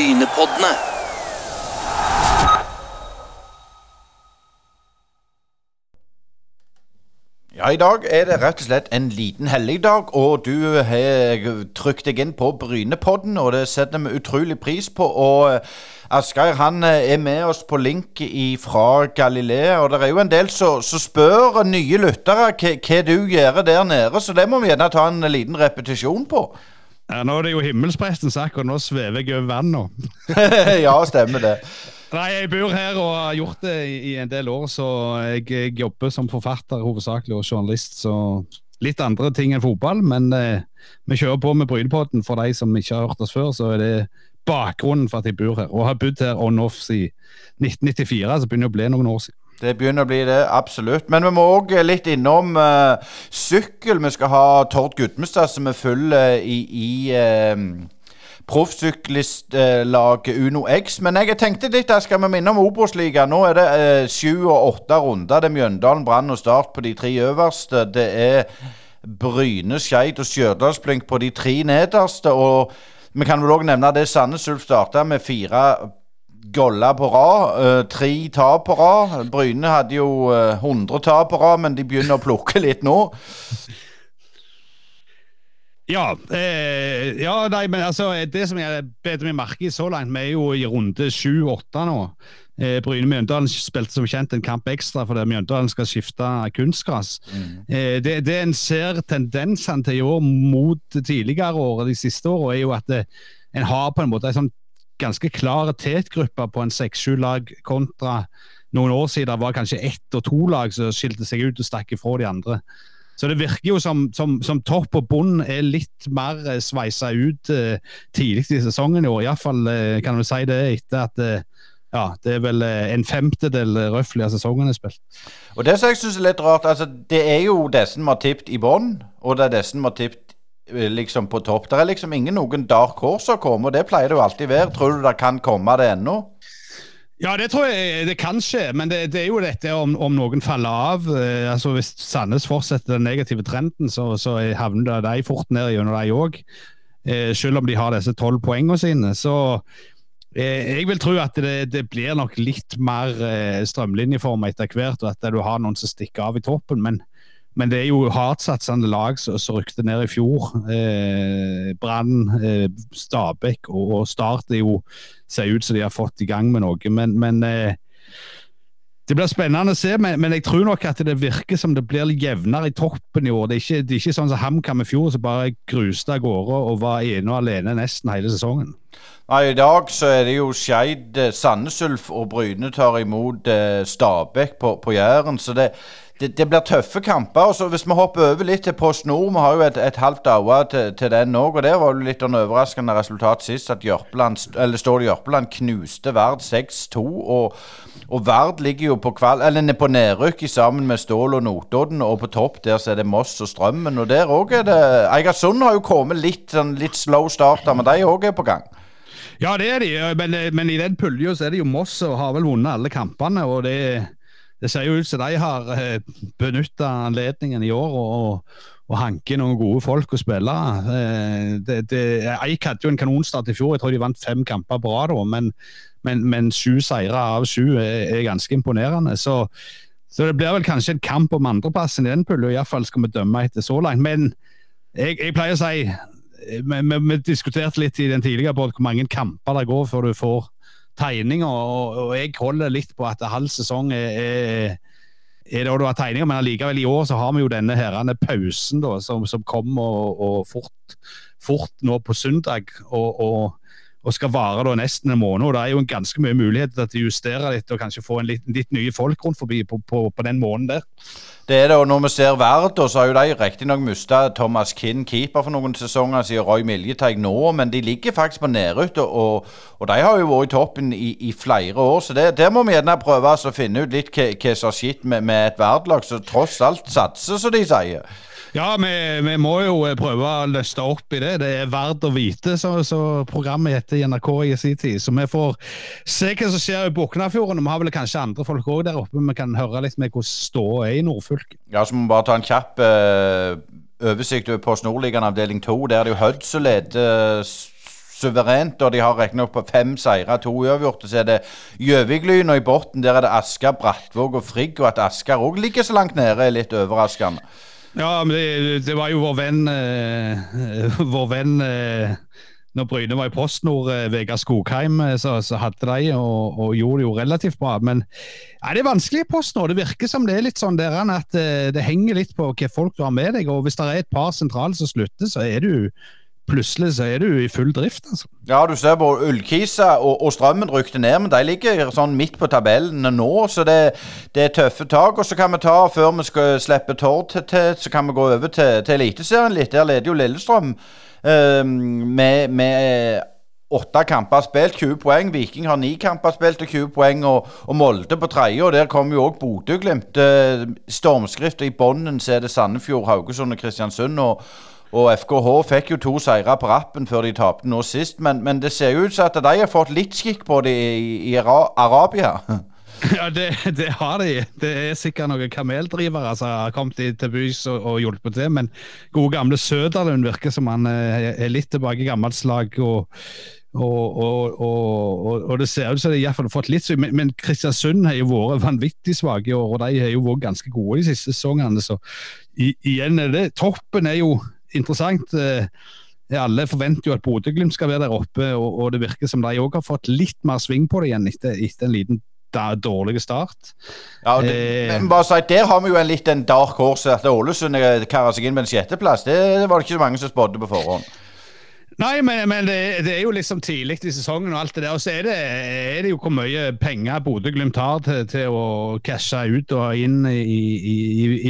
Brynepoddene. Ja, I dag er det rett og slett en liten helligdag, og du har trykt deg inn på Brynepodden, og det setter vi utrolig pris på. Og eh, Asgeir han eh, er med oss på link fra Galilea, og det er jo en del som spør nye lyttere hva, du gjør der nede, så det må vi gjerne ta en liten repetisjon på. Ja, Nå er det jo himmelspresten sagt, og nå svever jeg over vannet. ja, stemmer det. Nei, Jeg bor her og har gjort det i en del år, så jeg, jeg jobber som forfatter hovedsakelig og journalist. Så litt andre ting enn fotball, men eh, vi kjører på med Brynepodden. For de som ikke har hørt oss før, så er det bakgrunnen for at jeg bor her. Og har bodd her on-off siden 1994, så begynner det å bli noen år siden. Det begynner å bli det, absolutt. Men vi må òg litt innom uh, sykkel. Vi skal ha Tord Gudmestad som er full uh, i, i uh, proffsyklistlaget Uno X. Men jeg tenkte litt, der skal vi minne om Obos-ligaen. Nå er det sju og åtte runder. Det er Mjøndalen, Brann og Start på de tre øverste. Det er Bryne, Skeid og Stjørdalsblink på de tre nederste. Og vi kan vel òg nevne det Sandnes Ulf starta med fire goller på rad. Uh, tre tap på rad. Bryne hadde jo uh, 100 tap på rad, men de begynner å plukke litt nå. Ja, eh, ja nei, men altså, det som jeg bet meg merke i så langt, vi er jo i runde sju-åtte nå. Eh, Bryne Mjøndalen spilte som kjent en kamp ekstra fordi Mjøndalen skal skifte kunstgress. Mm. Eh, det, det en ser tendensene til i år mot tidligere år, de siste årene, er jo at det, en har på en måte en sånn ganske klar tetgruppe på en seks-sju lag kontra noen år siden var kanskje ett og to lag som skilte seg ut og stakk ifra de andre. Så det virker jo som, som, som topp og bunn er litt mer eh, sveisa ut eh, tidlig i sesongen i år. Iallfall eh, kan du si det etter at eh, ja, det er vel eh, en femtedel røftlig av sesongen er spilt. Og Det som jeg syns er litt rart, altså det er jo disse vi har tippet i bånn, og det er disse vi har tippet liksom på topp. Det er liksom ingen noen dark horse å komme, og det pleier det jo alltid være. Tror du det kan komme det ennå? Ja, det tror jeg det kan skje, men det, det er jo dette om, om, noen faller av. Eh, altså Hvis Sandnes fortsetter den negative trenden, så, så havner de fort ned gjennom de òg. Eh, selv om de har disse tolv poengene sine. Så eh, jeg vil tro at det, det blir nok litt mer eh, strømlinjeform etter hvert, og at du har noen som stikker av i toppen. Men men det er jo hardtsatsende lag som rykte ned i fjor. Eh, Brann, eh, Stabæk og, og, Start er jo, ser ut som de har fått i gang med noe. Men, men eh, det blir spennende å se, men, men, jeg tror nok at det virker som det blir jevnere i toppen i år. Det er ikke, det er ikke sånn som HamKam i fjor, som bare gruste av gårde og var ene og alene nesten hele sesongen. Nei, I dag så er det jo Skeid, eh, Sandnes Ulf og Bryne tar imot eh, Stabæk på, på Jæren. Så det, det, det, blir tøffe kamper. og så Hvis vi hopper over litt til Post Nord, vi har jo et, et halvt øye til, til, den òg. Og der var det litt en overraskende resultat sist, at Ståle Jørpeland knuste Vard 6-2. Og, og, Vard ligger jo på, kval, på nedrykk sammen med Stål og Notodden, og på topp der så er det Moss og Strømmen. Og der òg er det Eigersund har jo kommet litt, sånn, litt slow starter, men de òg er på gang. Ja, det er de, men, men i den pulja så er det jo Moss og har vel vunnet alle kampene. og det er det ser jo ut som de har eh, benytta anledningen i år og, og hanke noen gode folk og spillere. Eh, Eik hadde jo en kanonstart i fjor, jeg tror de vant fem kamper på rad. Men, men, men sju seire av sju er, er ganske imponerende. Så, så, det blir vel kanskje en kamp om andreplassen i den pulja, iallfall skal vi dømme etter så langt. Men jeg, jeg pleier å si vi, vi, vi, diskuterte litt i den tidligere på hvor mange kamper det går før du får tegninger, og, og, jeg holder litt på at halv sesong er, er, er det har tegninger, men allikevel i år så har vi jo denne herrene pausen da, som, som kommer og, og fort, fort, nå på søndag. og, og og skal vare da nesten en måned. og Det er jo en ganske mye mulighet til å justere litt og kanskje få en litt, litt nye folk rundt forbi på, på, på, den måneden der. Det er det, og Når vi ser verden, så har jo de riktignok mista Thomas Kinn, keeper for noen sesonger siden, Roy Miljeteig nå, men de ligger faktisk på nedrykk. Og, og, de har jo vært i toppen i, i flere år, så det, der må vi gjerne prøve å finne ut litt hva som har skjedd med, med et Vard-lag som tross alt satser, som de sier. Ja, vi, vi, må jo eh, prøve å løste opp i det. Det er verdt å vite, så, programmet heter i NRK i sin tid. Så vi får se hva som skjer i Boknafjorden. Vi har vel kanskje andre folk òg der oppe. Vi kan høre litt med hvordan ståa er i nordfylket. Ja, så må vi bare ta en kjapp uh, oversikt over Post Nordligaen avdeling 2. Der er det jo Hødd som leder suverent. Og de har riktignok på fem seire, to uavgjorte. Så er det Gjøvik-Lyn, og i bunnen der er det Asker, Brattvåg og Frigg. Og at Asker òg ligger så langt nede, er litt overraskende. Ja, men det, det var jo vår venn eh, Vår venn eh, når Bryne var i PostNord, eh, Vegard Skogheim, eh, så, så, hadde de og, og, gjorde det jo relativt bra. Men ja, det er vanskelig i PostNord. Det virker som det er litt sånn der at eh, det henger litt på hva folk du har med deg. og Hvis det er et par sentrale som slutter, så er du plutselig så er du i full drift. altså. Ja, du ser på Ullkisa og, og Strømmen rykte ned, men de ligger sånn midt på tabellene nå. Så det, det er tøffe tak. Og så kan vi ta, før vi skal slippe Tord til, så kan vi gå over til, til Eliteserien litt. Der leder jo Lillestrøm uh, med, med åtte kamper spilt, 20 poeng. Viking har ni kamper spilt og 20 poeng. Og, og Molde på tredje, og der kommer jo òg Bodø-Glimt. Uh, stormskriftet i bånden så er det Sandefjord, Haugesund og Kristiansund. og og FKH fikk jo to seire på rappen før de tapte nå sist, men, men, det ser ut som at de har fått litt skikk på det i, i Arabia. Ja, det, det, har de. Det er sikkert noen kameldrivere som har kommet til bys og, og, hjulpet til. Men gode gamle Søderlund virker som han eh, er litt tilbake i gammelt slag. Og, og, og, det ser ut som de iallfall har fått litt men, men Kristiansund har jo vært vanvittig svake i år, og de har jo vært ganske gode de siste sesongene. Så i, igjen er det Toppen er jo interessant. Eh, alle forventer jo at Bodø-Glimt skal være der oppe, og, og, det virker som de òg har fått litt mer sving på det igjen etter, etter en liten dårlig start. Ja, det, eh, men bare si, Der har vi jo en litt en dark horse. At Ålesund karer seg inn med en sjetteplass. Det var det ikke så mange som spådde på forhånd. Nei, men, men det, det, er jo liksom tidlig i sesongen, og alt det der. Og så er det, er det jo hvor mye penger Bodø-Glimt har til, til, å cashe ut og inn i, i,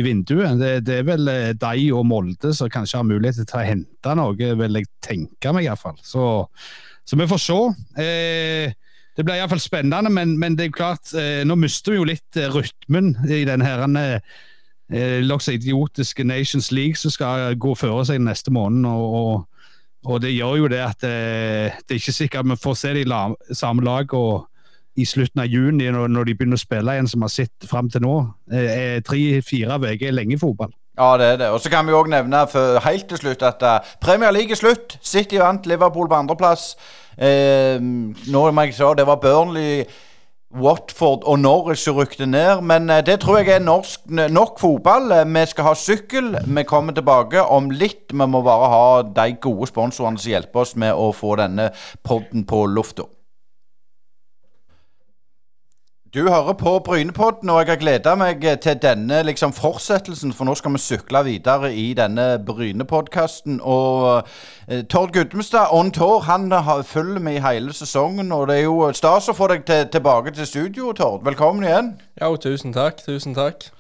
i vinduet. Det, det, er vel eh, de og Molde som kanskje har mulighet til å hente noe, vil jeg tenke meg iallfall. Så, så vi får se. Eh, det blir iallfall spennende, men, men, det er klart, eh, nå mister vi jo litt eh, rytmen i den herrene eh, idiotiske Nations League som skal gå føre seg neste måned. og, og og det gjør jo det at eh, det er ikke sikkert vi får se de la, samme lagene i slutten av juni, når, når, de begynner å spille igjen, som vi har sett fram til nå. Eh, Tre-fire uker er lenge i fotball. Ja, det er det. Og så kan vi òg nevne for, helt til slutt at uh, Premier League er slutt. City vant, Liverpool på andreplass. Eh, nå må jeg si det var Burnley Watford og Norwich rykte ned. Men eh, det tror jeg er norsk, nok fotball. Eh, vi skal ha sykkel. Vi kommer tilbake om litt. Vi må bare ha de gode sponsorene som hjelper oss med å få denne podden på lufta. Du hører på Brynepodden, og jeg har gleda meg til denne liksom, fortsettelsen. For nå skal vi sykle videre i denne Brynepodkasten. Og eh, Tord Gudmestad, on tour, han følger med i hele sesongen. Og det er jo stas å få deg til, tilbake til studio, Tord. Velkommen igjen. Ja, tusen takk. Tusen takk.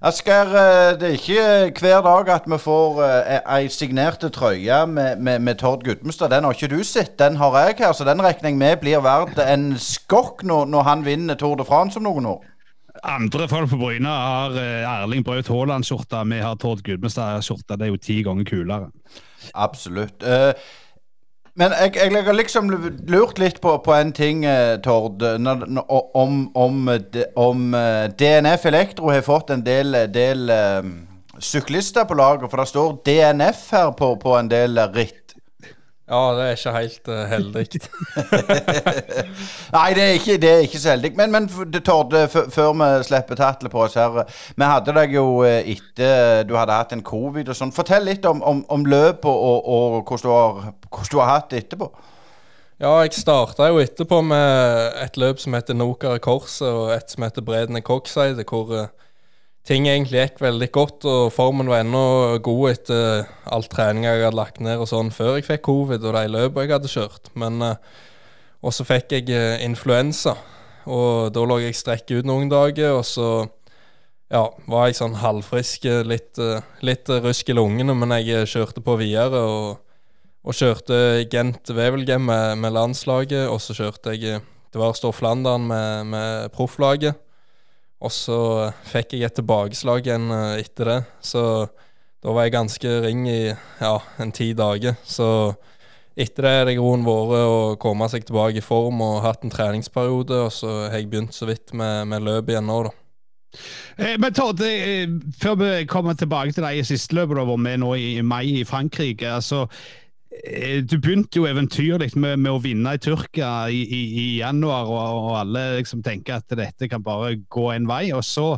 Asgeir, eh, det er ikke hver dag at vi får eh, ei signerte trøye med, med, med Tord Gudmestad. Den har ikke du sett, den har jeg her. Så den regner jeg med blir verdt en skokk når, når, han vinner Tour de France om noen år. Andre folk på Bryne har eh, Erling Braut Haaland-skjorta. Vi har Tord Gudmestad-skjorta. Det er jo ti ganger kulere. Absolutt. Uh, men jeg, jeg, har liksom lurt litt på, på en ting, eh, Tord. Om, om, om, eh, DNF Elektro har fått en del, del um, syklister på laget. For det står DNF her på, på en del ritt. Ja, det er ikke helt uh, heldig. Nei, det er ikke, det er ikke så heldig. Men, men Tord, før vi slipper tatlet på oss her. Vi hadde deg jo eh, etter du hadde hatt en covid og sånn. Fortell litt om, om, om løpet og, og, hvordan, du har, hvordan du har hatt det etterpå. Ja, jeg starta jo etterpå med et løp som heter Nokare Korset, og et som heter Bredene Cockside, hvor uh, ting egentlig gikk veldig godt, og formen var ennå god etter all treninga jeg hadde lagt ned og sånn før jeg fikk covid og de løpene jeg hadde kjørt. Men uh, Og så fikk jeg uh, influensa, og da lå jeg strekk ut noen dager, og så ja, var jeg sånn halvfrisk, litt, uh, litt rusk i lungene, men jeg kjørte på videre og, og kjørte Gent-Wevelgem med, med, landslaget, og så kjørte jeg Det var Stor-Flandern med, med profflaget. Og så fikk jeg et tilbakeslag igjen eh, etter det. Så da var jeg ganske ring i ja, en ti dager. Så etter det har det roen vært å komme seg tilbake i form og hatt en treningsperiode. Og så har jeg begynt så vidt med, med løp igjen nå, da. Eh, men Todd, før vi kommer tilbake til deg i siste løpet du har vært med nå i mai i Frankrike. altså eh, du begynte jo eventyrlig med, med, å vinne i Tyrkia i, i, i januar, og, og, alle liksom tenker at dette kan bare gå en vei. Og så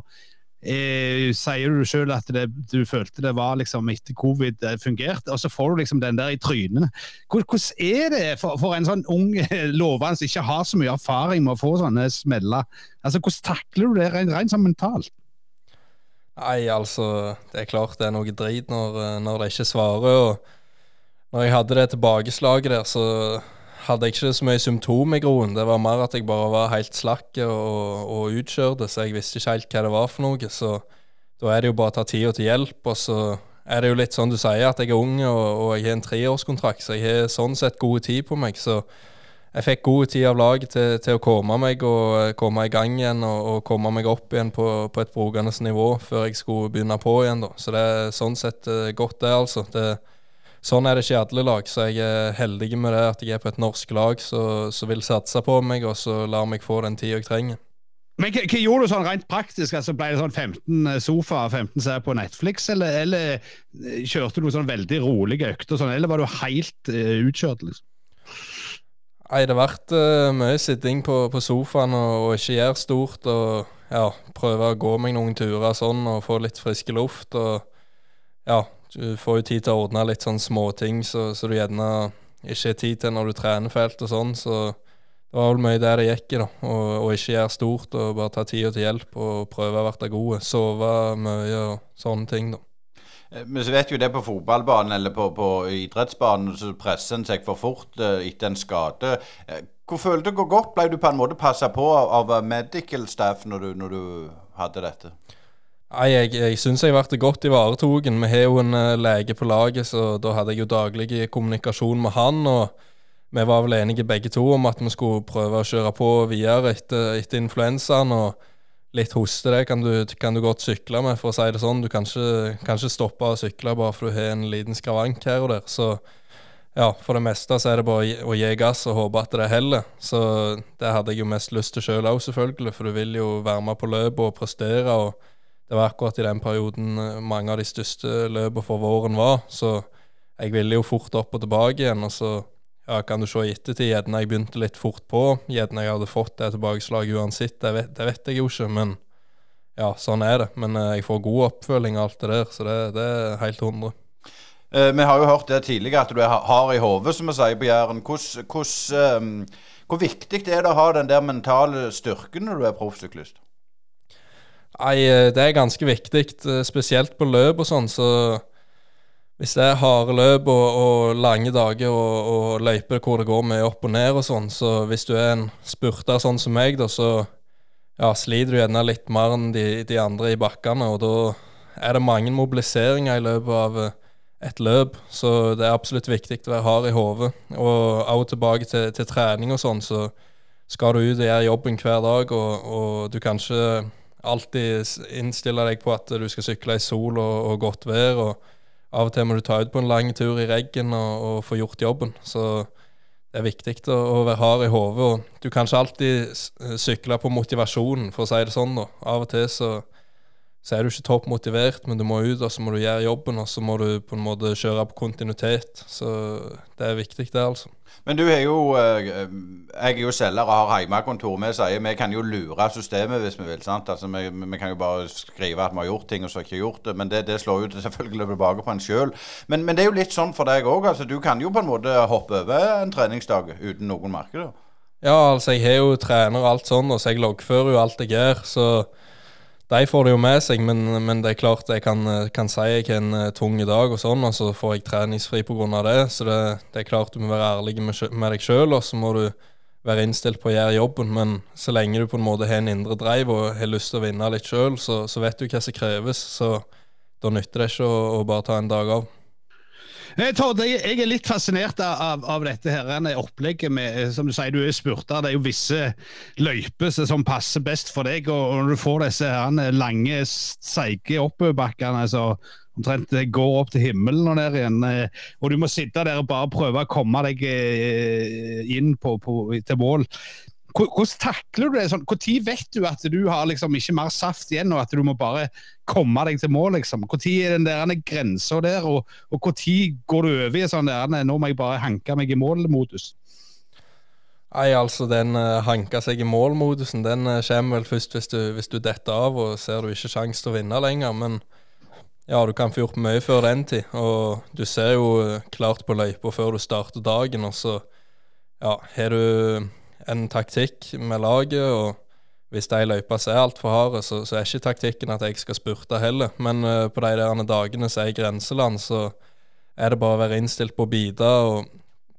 eh, sier du sjøl at det, du følte det var liksom etter covid det fungerte, og så får du liksom den der i trynene. Hvordan er det for, for en sånn ung lovende som ikke har så mye erfaring med å få sånne smeller? Altså, Hvordan takler du det rent, rent sånn mentalt? Nei, altså Det er klart det er noe drit når, når det ikke svarer. og når jeg hadde det tilbakeslaget der, så hadde jeg ikke så mye symptom i groen. Det var mer at jeg bare var helt slakk og, og utkjørte, så jeg visste ikke helt hva det var for noe. Så da er det jo bare å ta tida til hjelp. Og så er det jo litt sånn du sier, at jeg er ung og, og jeg har en treårskontrakt, så jeg har sånn sett god tid på meg. Så jeg fikk god tid av laget til, til å komme meg og komme i gang igjen og, og komme meg opp igjen på, på et brukende nivå før jeg skulle begynne på igjen. da. Så det er sånn sett eh, godt, det, altså. Det Sånn er det ikke i alle lag, så jeg er heldig med det at jeg er på et norsk lag som vil satse på meg, og så lar meg få den tida jeg trenger. Men hva, gjorde du sånn rent praktisk? Altså, ble det sånn 15 sofaer, sofa, 15 serier på Netflix, eller, eller, eh, kjørte du sånn veldig rolige økter, sånn, eller var du helt uh, utkjørt? liksom? Nei, det har vært uh, mye sitting på, på sofaen og, og, ikke gjøre stort. Og ja, prøve å gå meg noen turer sånn og få litt frisk luft. Og ja, du får jo tid til å ordne litt sånn småting så, så du gjerne ikke har tid til når du trener felt og sånn. Så det var vel mye der det gikk i, da. Og, ikke gjøre stort og bare ta tida til hjelp og prøve å være gode. Sove mye og sånne ting, da. Eh, men så vet jo det på fotballbanen eller på, på idrettsbanen, så presser en seg for fort uh, etter en skade. Uh, hvor følte du går godt ble du på en måte passa på av, av medical staff når du, når du hadde dette? Nei, Jeg, jeg syns jeg ble godt ivaretatt. Vi har jo en uh, lege på laget, så da hadde jeg jo daglig kommunikasjon med han. og Vi var vel enige begge to om at vi skulle prøve å kjøre på videre etter, etter influensaen. og Litt hoste det kan du, kan du, godt sykle med, for å si det sånn. Du kan ikke, kan ikke stoppe å sykle bare for du har en liten skavank her og der. Så ja, for det meste så er det bare å gi gass og håpe at det heller. Så det hadde jeg jo mest lyst til sjøl òg, selvfølgelig, for du vil jo være med på løpet og prestere. og det var akkurat i den perioden eh, mange av de største løpene for våren var. Så jeg ville jo fort opp og tilbake igjen. Og så ja, kan du se i ettertid, gjerne jeg begynte litt fort på. Gjerne jeg hadde fått det tilbakeslaget uansett, det vet, det vet, jeg jo ikke. Men ja, sånn er det. Men eh, jeg får god oppfølging av alt det der, så det, det er helt hundre. Eh, vi har jo hørt det tidligere, at du er hard i hodet, som vi sier på Jæren. Ehm, hvor viktig er det å ha den der mentale styrken når du er proffsyklist? Nei, eh, det er ganske viktig, eh, spesielt på løp og sånn. Så hvis det er harde løp og, og, lange dager og, og løyper hvor det går mye opp og ned og sånn, så hvis du er en spurter sånn som meg, da, så ja, sliter du gjerne litt mer enn de, de, andre i bakkene. Og da er det mange mobiliseringer i løpet av eh, et løp, så det er absolutt viktig å være hard i hodet. Og av og tilbake til, til trening og sånn, så skal du ut og gjøre jobben hver dag, og, og du kan ikke alltid innstille deg på at du skal sykle i sol og, og, godt vær. og Av og til må du ta ut på en lang tur i regn og, og få gjort jobben. Så det er viktig å, være hard i hodet. Du kan ikke alltid sykle på motivasjonen, for å si det sånn. da. Av og til så så er du ikke topp motivert, men du må ut, og så må du gjøre jobben, og så må du på en måte kjøre på kontinuitet. Så det er viktig, det, altså. Men du er jo eh, Jeg er jo selger og har hjemmekontor. Vi sier vi kan jo lure systemet hvis vi vil. sant? Altså Vi, vi kan jo bare skrive at vi har gjort ting og så ikke gjort det. Men det, det slår jo selvfølgelig tilbake på en sjøl. Men, men, det er jo litt sånn for deg òg. Altså, du kan jo på en måte hoppe over en treningsdag uten noen merke det. Ja, altså jeg har jo trener og alt sånn, og så jeg loggfører jo alt jeg gjør. så de får det jo med seg, men, men det er klart jeg kan, kan si jeg har en uh, tung dag, og sånn, og så får jeg treningsfri pga. det. Så det, det, er klart du må være ærlig med, med deg sjøl, og så må du være innstilt på å gjøre jobben. Men så lenge du på en måte har en indre drive og har lyst til å vinne litt sjøl, så, så, vet du hva som kreves. Så da nytter det ikke å, å bare ta en dag av. Jeg, Tord, jeg er litt fascinert av, av dette her, opplegget med Som du sier, du er spurter. Det er jo visse løyper som passer best for deg. Og når du får disse her lange, seige oppoverbakkene som omtrent går opp til himmelen og ned igjen, eh, og du må sitte der og bare prøve å komme deg eh, inn på, på, til mål Hvordan takler du det? Sånn, Når vet du at du har liksom ikke mer saft igjen, og at du må bare komme deg til mål? liksom? Når er den der grensa der, og når går du over i sånn der nå må jeg bare hanke meg i mål-modus? Nei, altså Den uh, hanka seg i mål-modusen den uh, kommer vel først hvis du, du detter av og ser du ikke sjanse til å vinne lenger. Men ja, du kan få gjort mye før den tid. Og du ser jo uh, klart på løypa før du starter dagen, og så ja, har du en taktikk med laget. og hvis de løypene er altfor harde, så, så, er ikke taktikken at jeg skal spurte heller. Men på de der dagene som er i grenseland, så er det bare å være innstilt på å bite. og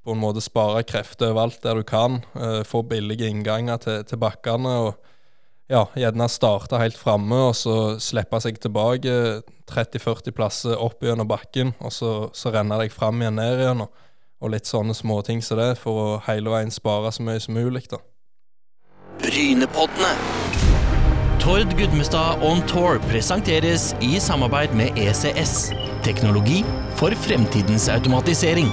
på en måte spare krefter overalt der du kan. Uh, få billige innganger til, til bakkene. og ja, gjerne starte helt framme og så slippe seg tilbake 30-40 plasser opp gjennom bakken, og så, så renner deg fram igjen ned igjen. Og, og litt sånne småting som det, for å hele veien spare så mye som mulig. da. Brynepoddene. Tord Gudmestad On Tour presenteres i samarbeid med ECS. Teknologi for fremtidens automatisering.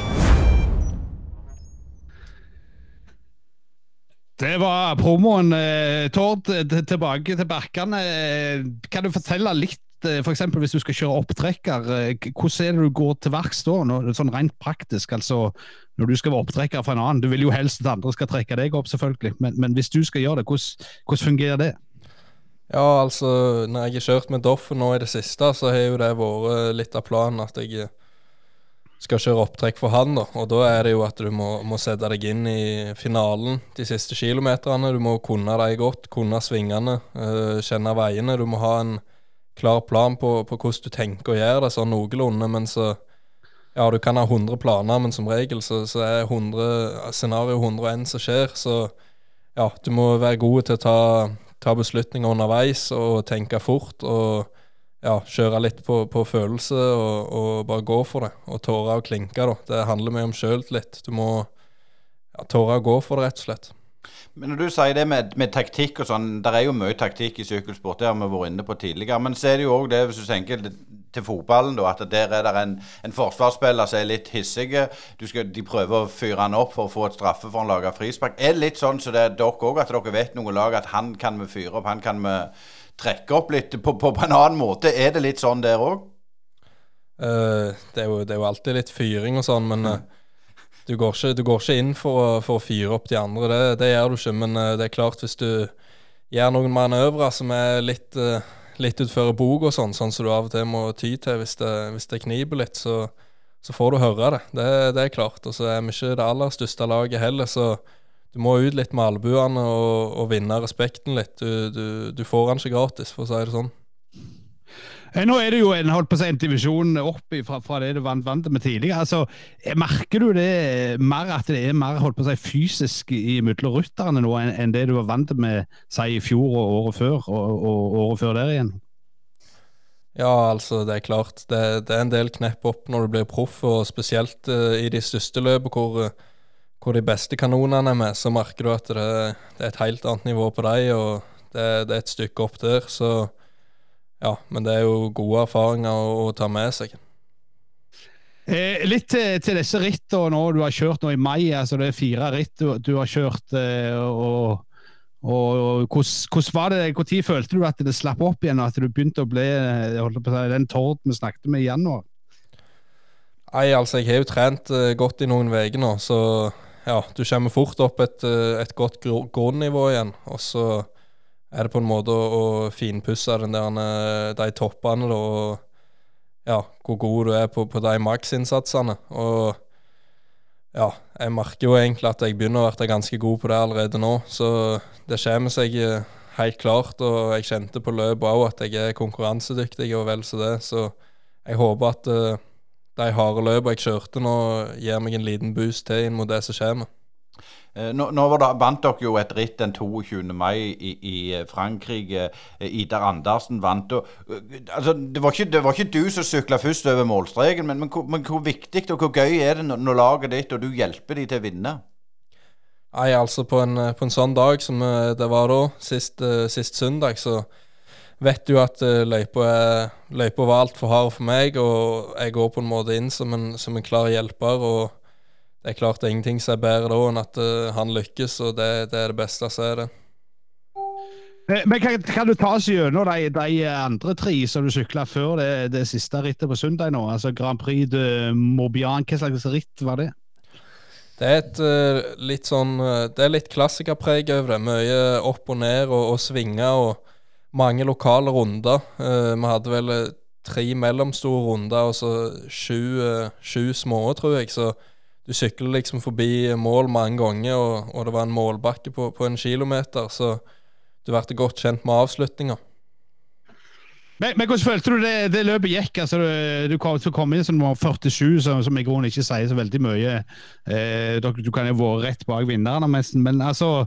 Det var promoen. Eh, Tord, tilbake til Berkane. Eh, kan du fortelle litt, f.eks. hvis du skal kjøre opptrekker, hvordan er det du går til verks da? sånn rent praktisk, altså når du skal være opptrekker for en annen. Du vil jo helst at andre skal trekke deg opp, selvfølgelig, men, men hvis du skal gjøre det, hvordan, hvordan, fungerer det? Ja, altså når jeg har kjørt med Doffen nå i det siste, så har jo det vært litt av planen at jeg skal kjøre opptrekk for han, da. Og da er det jo at du må, må sette deg inn i finalen de siste kilometerne. Du må kunne dem godt, kunne svingene, øh, kjenne veiene. Du må ha en klar plan på, på, hvordan du tenker å gjøre det, sånn noenlunde. Men så Ja, du kan ha 100 planer, men som regel så, så er 100, scenario 101 som skjer. Så ja, du må være god til å ta, ta beslutninger underveis og tenke fort. og ja, kjøre litt på, på følelse og, og, bare gå for det. Og tåre å klinke, da. Det handler mye om sjøltillit. Du må ja, tåre å gå for det, rett og slett. Men når du sier det med, med taktikk og sånn, der er jo mye taktikk i sykkelsport, det har vi vært inne på tidligere. Men så er det jo òg det, hvis du tenker til fotballen, da, at der er det en, en forsvarsspiller som er litt hissig. de prøver å fyre han opp for å få et straffe for å lage frispark. Er det litt sånn som så det er dere òg, at dere vet noen lag at han kan vi fyre opp, han kan vi trekke opp litt på, på, på en annen måte. Er det litt sånn der òg? Uh, eh, det, det, er jo alltid litt fyring og sånn, men uh, du, går ikke, du, går ikke, inn for å, for å fyre opp de andre. Det, det, gjør du ikke. Men uh, det er klart, hvis du gjør noen manøvrer som er litt, litt utfor bok og sånn, sånn som du av og til må ty til hvis det, hvis det kniper litt, så, så, får du høre det. Det, det er klart. Og så er vi ikke det aller største laget heller, så du må ut litt med albuene og, og, vinne respekten litt. Du, du, du, får den ikke gratis, for å si det sånn. Eh, nå er det jo en, holdt på å si, en divisjon opp fra, fra det du vant, vant med tidligere. Altså, eh, merker du det mer at det er mer holdt på å si, fysisk mellom rytterne nå enn, enn det du var vant med si, i fjor og året før, og, og året før der igjen? Ja, altså det er klart. Det, det er en del knepp opp når du blir proff, og spesielt uh, i de største løpene hvor hvor de beste kanonene er med, så merker du at det, det er et helt annet nivå på dem, og det, det, er et stykke opp der. Så ja, men det er jo gode erfaringer å, ta med seg. Eh, litt til, til disse rittene nå du har kjørt nå i mai. altså Det er fire ritt du, du har kjørt. Eh, og, og hvordan var det, Når følte du at det slapp opp igjen, og at du begynte å bli eh, på, den Tord vi snakket med i januar? Nei, altså Jeg har jo trent uh, godt i noen uker nå, så ja, du kommer fort opp et, eh, et godt grunnivå igjen. Og så er det på en måte å, å finpusse den der, eh, de toppene, da, og ja, hvor god du er på, på de maksinnsatsene. Og ja, jeg merker jo egentlig at jeg begynner å bli ganske god på det allerede nå. Så det kommer seg eh, helt klart, og jeg kjente på løpet òg at jeg er konkurransedyktig og vel så det. Så jeg håper at uh, de harde løpene jeg kjørte nå, gir meg en liten boost til inn mot det som kommer. Eh, nå, nå det, vant dere jo et ritt den 22. mai i, i eh, Frankrike. Eh, Idar Andersen vant. Og, altså, det, var ikke, det, var ikke, du som sykla først over målstreken, men, men, men, hvor viktig og hvor gøy er det når, når laget ditt og du hjelper de til å vinne? Nei, altså På en, på en sånn dag som det var da, sist, sist søndag, så vet du at løypa, var altfor hard for meg, og jeg går på en måte inn som en, som en klar hjelper. og det er klart det er ingenting som er bedre da enn at uh, han lykkes, og det, det, er det beste som er det. Men kan, kan, du ta oss gjennom de, de, andre tre som du sykla før det, det, siste rittet på søndag nå? Altså Grand Prix de Morbian, hva slags ritt var det? Det er et uh, litt sånn Det er litt klassikerpreg over det. Mye opp og ned og, og svinger og mange lokale runder. Uh, vi hadde vel tre mellomstore runder og så sju, sju små, tror jeg. Så du sykler liksom forbi mål mange ganger, og, og det var en målbakke på, på en kilometer. Så du ble godt kjent med avslutninga. Men, men, hvordan følte du det, det løpet gikk? Altså, du, kom, du kom inn som nummer 47, som, som i grunnen ikke sier så veldig mye. Eh, du, kan jo være rett bak vinnerne, nesten. Men altså,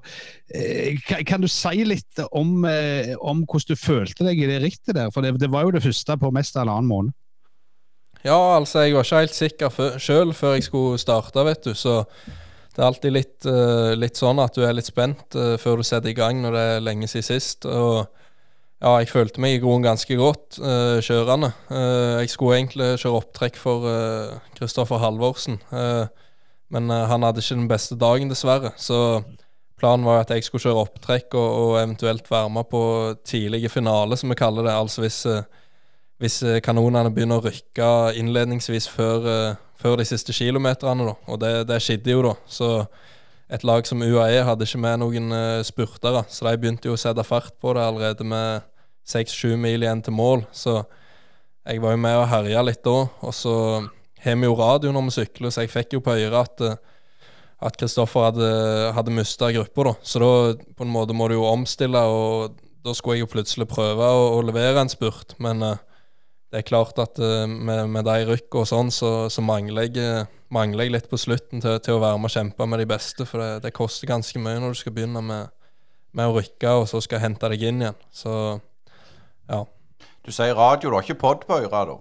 eh, kan, kan, du si litt om, eh, om, hvordan du følte deg i det rittet der? For det, det var jo det første på mest halvannen måned. Ja, altså, jeg var ikke helt sikker sjøl før jeg skulle starte, vet du. Så det er alltid litt, uh, litt, sånn at du er litt spent uh, før du setter i gang når det er lenge siden sist. Og ja, jeg følte meg i grunnen ganske godt uh, kjørende. jeg skulle egentlig kjøre opptrekk for Kristoffer Halvorsen, men han hadde ikke den beste dagen, dessverre. Så planen var at jeg skulle kjøre opptrekk og, og eventuelt være med på tidlige finale, som vi kaller det. Altså hvis, hvis kanonene begynner å rykke innledningsvis før før de siste kilometerne, da. Og det, det skjedde jo, da. Så et lag som UAE hadde ikke med noen uh, spurtere, så de begynte jo å sette fart på det allerede med seks-sju mil igjen til mål. Så jeg var jo med og herja litt da. Og så har vi jo radio når vi sykler, så jeg fikk jo på øret at at Kristoffer hadde, hadde mista gruppa, da. Så da på en måte må du jo omstille, og da skulle jeg jo plutselig prøve å, å levere en spurt. Men uh, det er klart at uh, med, med de rykkene og sånn, så, så mangler, jeg, mangler, jeg, litt på slutten til, til, å være med og kjempe med de beste. For det, det koster ganske mye når du skal begynne med, med, å rykke, og så skal hente deg inn igjen. Så ja. Du sier radio, du har ikke pod på øra, da?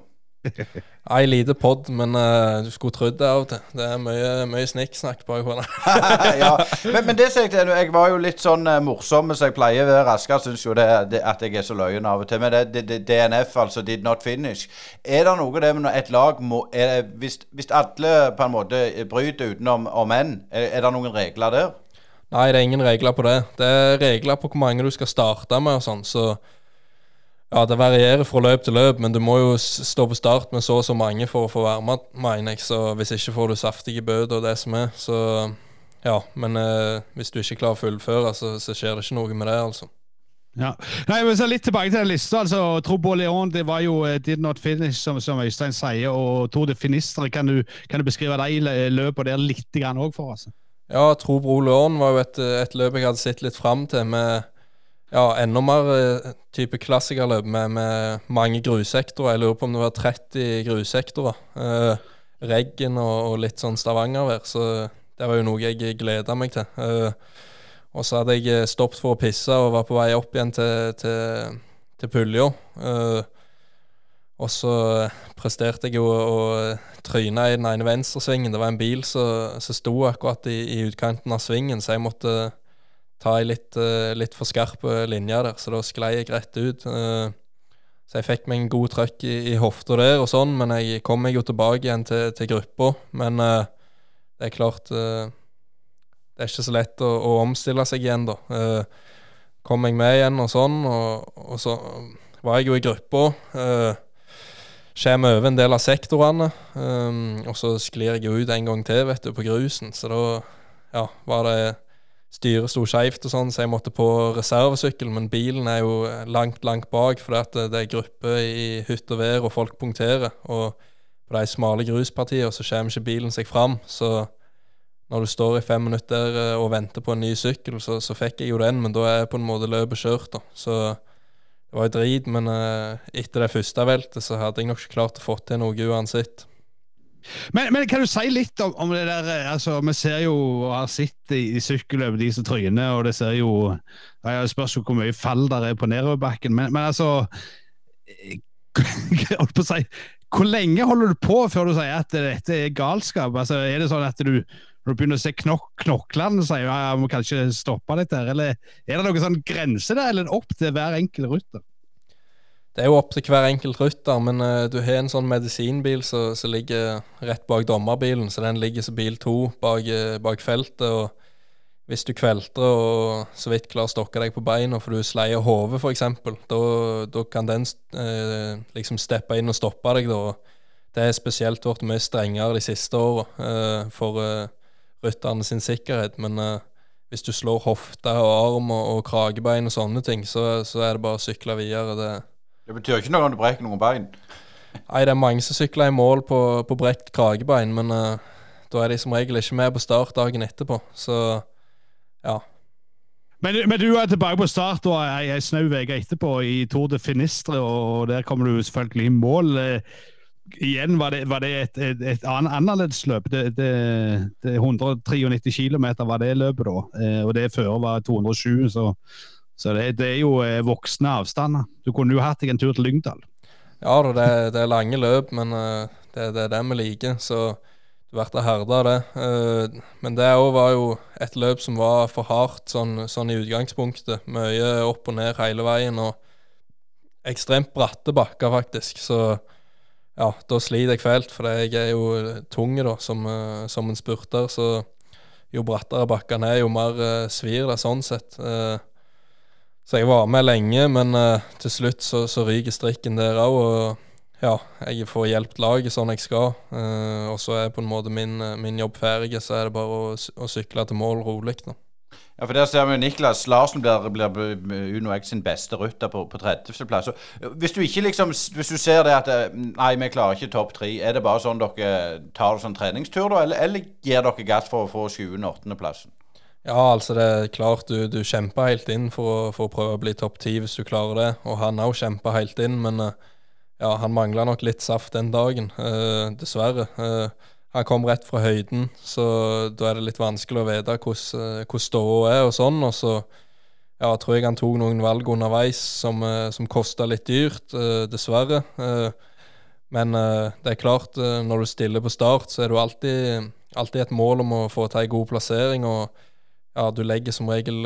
Ei lite pod, men uh, du skulle trodd det av og til. Det er mye, mye snikksnakk bak det. ja. men, men, det jeg, til deg, jeg var jo litt sånn uh, morsom som jeg pleier å være. Asker syns jo det, det, at jeg er så løyen av og til. Men det, det, DNF, altså did not finish. Er det noe det med et lag må det, hvis, hvis, alle på en måte bryter utenom om er, er det noen regler der? Nei, det er ingen regler på det. Det er regler på hvor mange du skal starte med og sånn. så ja, det varierer fra løp til løp, men du må jo stå på start med så og så mange for å få være med, mener jeg. Så hvis ikke får du saftige bøter og det som er. Så ja, men eh, hvis du ikke klarer å fullføre, så, så, skjer det ikke noe med det, altså. Ja. Nei, men så Litt tilbake til den lista. altså, Trobo Leon det var jo uh, did not finish, som, som Øystein sier. og Tour de Finistre, kan du, kan du beskrive de løpene der litt òg for oss? Ja, Trobro Leon var jo et, et løp jeg hadde sett litt fram til. med ja, enda mer uh, type klassikerløp med, med, mange grussektorer. Jeg lurer på om det var 30 grussektorer. Eh, reggen og, og, litt sånn Stavanger-vær. Så det var jo noe jeg gleda meg til. Eh, og så hadde jeg stoppet for å pisse og var på vei opp igjen til, til, til pulja. Eh, og så presterte jeg jo å tryne i den ene venstresvingen. Det var en bil som sto akkurat i, i, utkanten av svingen, så jeg måtte ta ei litt, uh, litt, for skarp linje der, så da sklei jeg rett ut. Uh, så jeg fikk meg en god trøkk i, i hofta der og sånn, men jeg kom meg jo tilbake igjen til, til gruppa. Men uh, det er klart Det er ikke så lett å, å omstille seg igjen, da. kom jeg med igjen og sånn, og, og, så var jeg jo i gruppa. Kommer over en del av sektorene, um, og så sklir jeg jo ut en gang til, vet du, på grusen. Så da ja, var det styret sto skeivt og sånn, så jeg måtte på reservesykkel. Men bilen er jo langt, langt bak, fordi at det er gruppe i hytt og vær, og folk punkterer. Og på de smale gruspartiene så kommer ikke bilen seg fram. Så når du står i fem minutter eh, og venter på en ny sykkel, så, så fikk jeg jo den, men da er på en måte løpet kjørt, da. Så det var jo drit, men etter det første veltet så hadde jeg nok ikke klart å få til noe uansett. Men, men, kan du si litt om, om, det der eh, altså, Vi ser jo og har sett i, i sykkelløp de som tryner, og det ser jo Jeg spørs jo hvor mye fall der er på nedoverbakken, men, men altså holdt på å si, Hvor lenge holder du på før du sier at dette er galskap? Altså, er det sånn at du når du begynner å se knok knoklene, sier ja, jeg må kanskje stoppe litt der? eller er det noen sånn grense der, eller opp til hver enkelt rytter? Det er jo opp til hver enkelt rytter, men uh, du har en sånn medisinbil som ligger rett bak dommerbilen, så den ligger som bil to bak, uh, bak, feltet. og Hvis du kvelter og så vidt klarer å stokke deg på beina for du sleier hodet, f.eks., da kan den uh, liksom steppe inn og stoppe deg. da. Det er spesielt blitt mye strengere de siste åra for rytterne sin sikkerhet. men hvis du slår hofte og arm og, og kragebein og sånne ting, så, så, er det bare å sykle videre. Det, det betyr ikke noe om du brekker noen bein? Nei, det er mange som sykler i mål på, på brekt kragebein, men uh, da er de som regel ikke med på start dagen etterpå. Så ja. Men, men, du er tilbake på start og ei, snau uke etterpå i Tour de Finistre, og der kommer du selvfølgelig i mål. Uh, igjen var det, var det et, et, et annerledes løp. Det, det, det 193 km var det løpet da, eh, og det før var 207. Så, så det, det, er jo eh, voksne avstander. Du kunne jo hatt deg en tur til Lyngdal. Ja da, det, det, er lange løp, men uh, det, er det vi liker. Så du blir herda av det. Uh, men det òg var jo et løp som var for hardt sånn, sånn i utgangspunktet. Mye opp og ned hele veien, og ekstremt bratte bakker, faktisk. Så ja, da sliter jeg fælt, for jeg er jo tung da, som, som, en spurter. Så jo brattere bakkene er, jo mer svir det sånn sett. Uh, så jeg var med lenge, men til slutt så, så ryker strikken der òg. Og ja, jeg får hjulpet laget sånn jeg skal. og så er på en måte min, min jobb ferdig, så er det bare å, å sykle til mål rolig. da. Ja, for Der ser vi Niklas Larsen blir, blir Uno X sin beste rytter på, på 30.-plass. Hvis du ikke liksom, hvis du ser det at eh, nei, vi klarer ikke topp tre, er det bare sånn dere tar det som treningstur, da, eller, eller gir dere gass for å få 20.-8.-plassen? Ja, altså det er klart du, du kjemper helt inn for for å prøve å bli topp ti hvis du klarer det. Og han òg kjemper helt inn, men eh, ja, han mangla nok litt saft den dagen, uh, dessverre. Uh, han kom rett fra høyden, så da er det litt vanskelig å vite hvordan eh, ståa er og sånn. Og så ja, tror jeg han tok noen valg underveis som, eh, som kosta litt dyrt, uh, dessverre. Men det er klart, når du stiller på start, så er det alltid, alltid et mål om å få til ei god plassering. Og ja, du legger som regel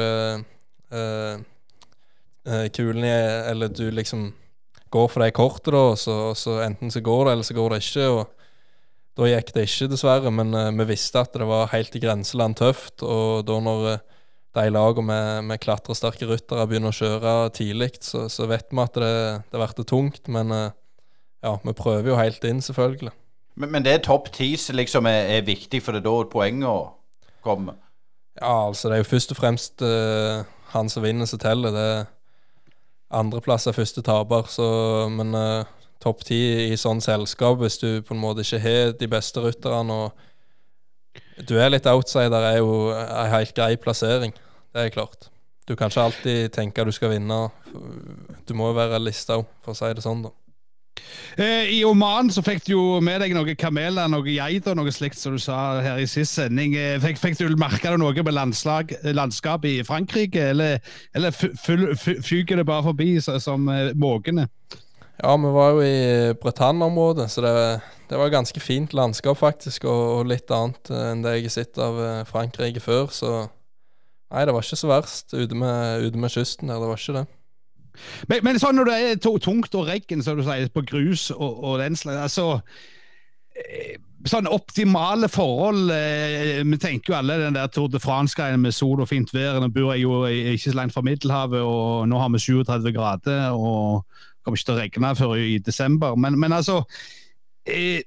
kulen i Eller du liksom går for det kortet, da, så, så enten så går det, eller så går det ikke. og da gikk det ikke, dessverre, men uh, vi visste at det var helt i grenseland tøft. Og da når uh, de lagene med, med klatresterke ryttere begynner å kjøre tidlig, så, så, vet vi at det, det blir tungt. Men uh, ja, vi prøver jo helt inn, selvfølgelig. Men, men det er topp ti som liksom er, er, viktig, for det er da poengene kommer? Ja, altså det er jo først og fremst han som vinner, som teller. Det er Andreplass er første taper, så Men topp ti i sånn selskap hvis du på en måte ikke har de beste rytterne. og Du er litt outsider, er jo en helt grei plassering. Det er klart. Du kan ikke alltid tenke du skal vinne. Du må jo være lista òg, for å si det sånn, da. Eh, I Oman så fikk du jo med deg noen kameler, noen geiter, noe slikt som du sa her i sist sending. Eh, fikk, fikk du merka noe med landslag, landskap i Frankrike, eller, eller fyker det bare forbi som eh, måkene? Ja, vi var jo i Bretagne-området, så det, det, var ganske fint landskap, faktisk. Og, og, litt annet enn det jeg har sett av Frankrike før. Så nei, det var ikke så verst ute med, ute med kysten der. Det var ikke det. Men, men sånn når det er tungt og regn, som du sier, på grus og, og den slags altså sånn optimale forhold eh, Vi tenker jo alle den der Tour de France-greien med sol og fint vær. Nå bor jeg jo ikke så langt fra Middelhavet, og nå har vi 37 grader. og kommer ikke til å regne før i desember. Men, men altså eh,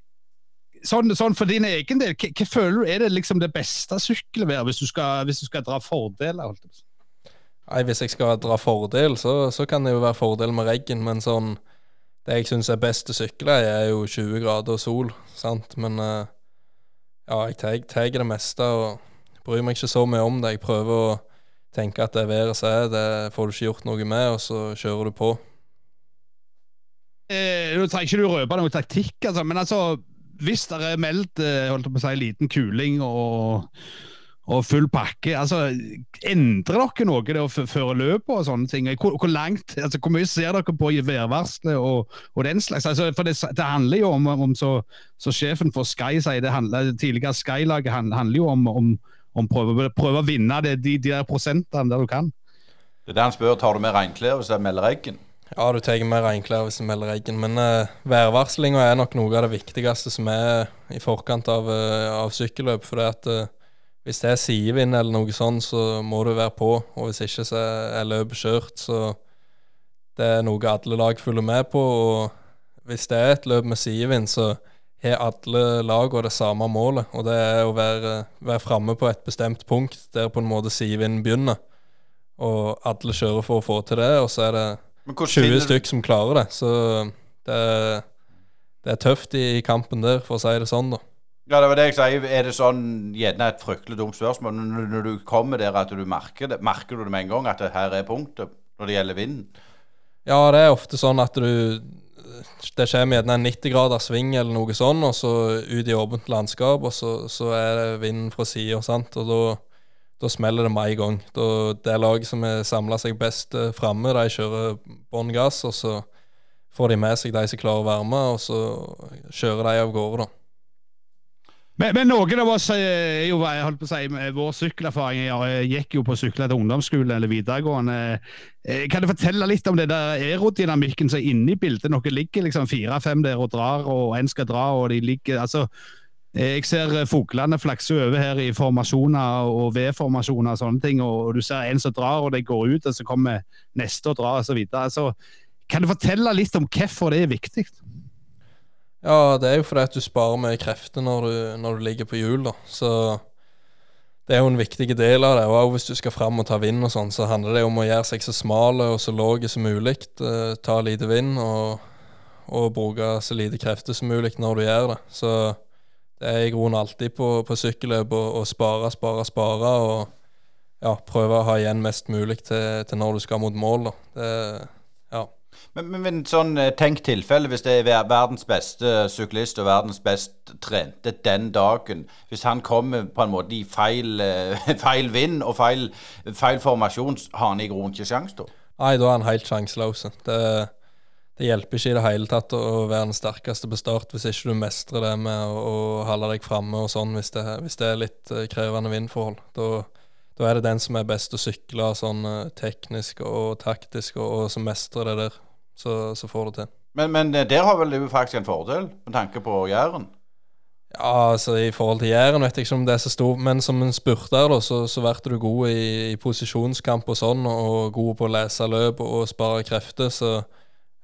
sånn, sånn, For din egen del, hva, føler du er det liksom det beste sykkelværet hvis, hvis, du skal dra fordeler? Nei, Hvis jeg skal dra fordel, så, så kan det jo være fordel med regn, men sånn det jeg syns er best å sykle, er jo 20 grader og sol, sant. Men uh, ja, jeg tar det meste og bryr meg ikke så mye om det. Jeg prøver å tenke at det været som er, det får du ikke gjort noe med, og så kjører du på. Eh, trenger ikke du røpe noe taktikk, altså, men altså, hvis det er meldt eh, holdt på å si, liten kuling og, og full pakke, altså, endrer dere noe det å føre løpet og sånne ting? Hvor, hvor, langt, altså, hvor mye ser dere på i værvarselet og, og, den slags? Altså, for det, det, handler jo om, om så, så, sjefen for Sky sier, det handler, tidligere Sky-laget handler jo om, om, om prøve, prøve, å vinne det, de, de der prosentene der du kan. Det er det han spør, tar du med regnklær hvis det melder eggen? Ja, du tar mer regnklær hvis du melder regn. Men uh, værvarslinga er nok noe av det viktigste som er i forkant av, uh, av sykkelløp. For det at uh, hvis det er sidevind eller noe sånt, så må du være på. Og hvis ikke så er løpet kjørt. Så det er noe alle lag følger med på. Og hvis det er et løp med sidevind, så har alle lagene det samme målet. Og det er å være, være framme på et bestemt punkt der på en måte sidevinden begynner. Og alle kjører for å få til det, og så er det 20 stykk som klarer det. Så det, det er tøft i kampen der, for å si det sånn, da. Ja, det var det jeg sa. Er det sånn gjerne et fryktelig dumt spørsmål? Når, du kommer der at du merker det, merker du det med en gang at her er punktet når det gjelder vinden? Ja, det er ofte sånn at du Det kommer gjerne en 90 graders sving eller noe sånn, og så ut i åpent landskap, og så, så er det vinden fra sida, sant. Og da da smeller det med en gang. Da, det laget som har samla seg best uh, framme, de kjører bånn gass, og så får de med seg de som klarer å være med, og så kjører de av gårde, da. Men, men, noen av oss er jo, jeg holdt på å si, vår sykkelerfaring jeg gikk jo på å sykle til ungdomsskole eller videregående. Eh, kan du fortelle litt om det der aerodynamikken som er inne i bildet? Noen ligger liksom fire-fem der og drar, og en skal dra, og de ligger altså Eh, jeg ser eh, fuglene flakse over her i formasjoner og V-formasjoner og sånne ting. Og du ser en som drar, og de går ut, og så kommer neste og drar og så videre. Altså, kan du fortelle litt om hvorfor det er viktig? Ja, det er jo fordi at du sparer mye krefter når du, når du ligger på hjul. da. Så det er jo en viktig del av det. Og hvis du skal fram og ta vind og sånn, så handler det om å gjøre seg så smale og så lave som mulig. Eh, ta lite vind og, og bruke så lite krefter som mulig når du gjør det. Så det er i grunnen alltid på, på sykkelløp å spare, spare, spare. Og ja, prøve å ha igjen mest mulig til, til når du skal mot mål. Da. Det, ja. Men, men, men sånn eh, tenk tilfelle, hvis det er verdens beste syklist og verdens best trente den dagen Hvis han kommer på en måte i feil, eh, feil vind og feil, feil formasjon, har han i grunnen ikke sjanse da? Nei, da er han helt sjanseløs. Det det hjelper ikke i det hele tatt å være den sterkeste på start hvis ikke du mestrer det med å, å holde deg framme og sånn, hvis det, hvis det, er litt krevende vindforhold. Da, da, er det den som er best å sykle sånn teknisk og taktisk, og, og som mestrer det der. Så, så får du til. Men, men, eh, der har vel du faktisk en fordel, med tanke på Jæren? Ja, altså I forhold til Jæren vet jeg ikke om det er så stor, men som en spurter da, så, så ble du god i, i posisjonskamp og sånn, og god på å lese løp og, spare krefter. så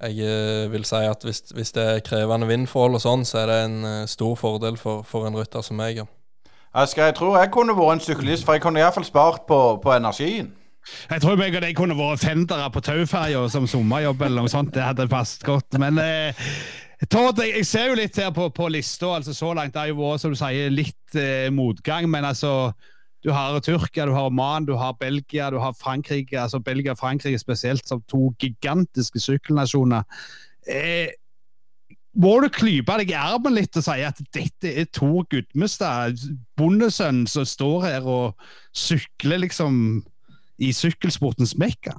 jeg eh, vil si at hvis, hvis, det er krevende vindforhold og sånn, så er det en uh, stor fordel for, for, en rytter som meg. Ja. Asker, jeg tror jeg kunne vært en syklist, for jeg kunne iallfall spart på, på energien. Jeg tror jeg og deg kunne vært fendere på tauferja som sommerjobb eller noe sånt. Det hadde passet godt. Men eh, Tord, jeg, ser jo litt her på, på lista. altså Så langt det har jo vært som du sier, litt eh, motgang. Men altså du har Tyrkia, du har Oman, du har Belgia, du har Frankrike. altså Belgia og Frankrike spesielt som to gigantiske sykkelnasjoner. Eh, må du klype deg i armen litt og si at dette er Tor Gudmestad, bondesønnen som står her og sykler liksom i sykkelsportens mekka?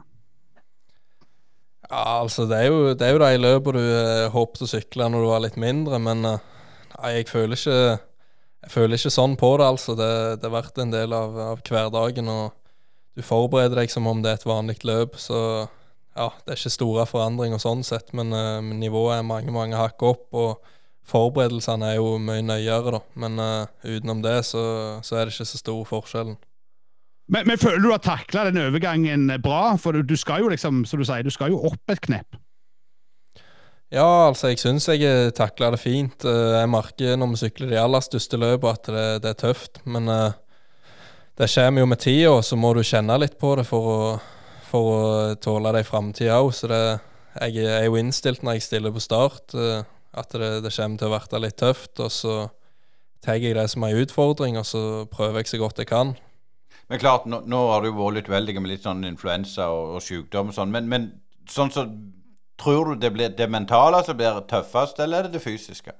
Ja, altså det er jo, det er jo de løpene du eh, håpet å sykle når du var litt mindre, men eh, nei, jeg føler ikke jeg føler ikke sånn på det, altså. Det, det har vært en del av, av, hverdagen. Og du forbereder deg som om det er et vanlig løp. Så ja, det er ikke store forandringer sånn sett, men uh, nivået er mange, mange hakk opp. Og forberedelsene er jo mye nøyere, da. Men uh, utenom det så, så, er det ikke så stor forskjellen. Men, men føler du har takla den overgangen bra? For du, du, skal jo liksom, som du sier, du skal jo opp et knepp. Ja, altså jeg syns jeg takla det fint. Eh, jeg merker når vi sykler de aller største løpene at det, det, er tøft. Men uh, det kommer jo med tida, så må du kjenne litt på det for å, for å tåle det i framtida òg. Så det, jeg er jo innstilt når jeg stiller på start, at det, det, kommer til å bli litt tøft. Og så tar jeg det som en utfordring, og så prøver jeg så godt jeg kan. Men klart, nå, nå har du vært litt veldig med litt sånn influensa og, og sykdom og sånn. Men, men sånn så Tror du det blir det mentale som blir tøffest, eller er det det fysiske?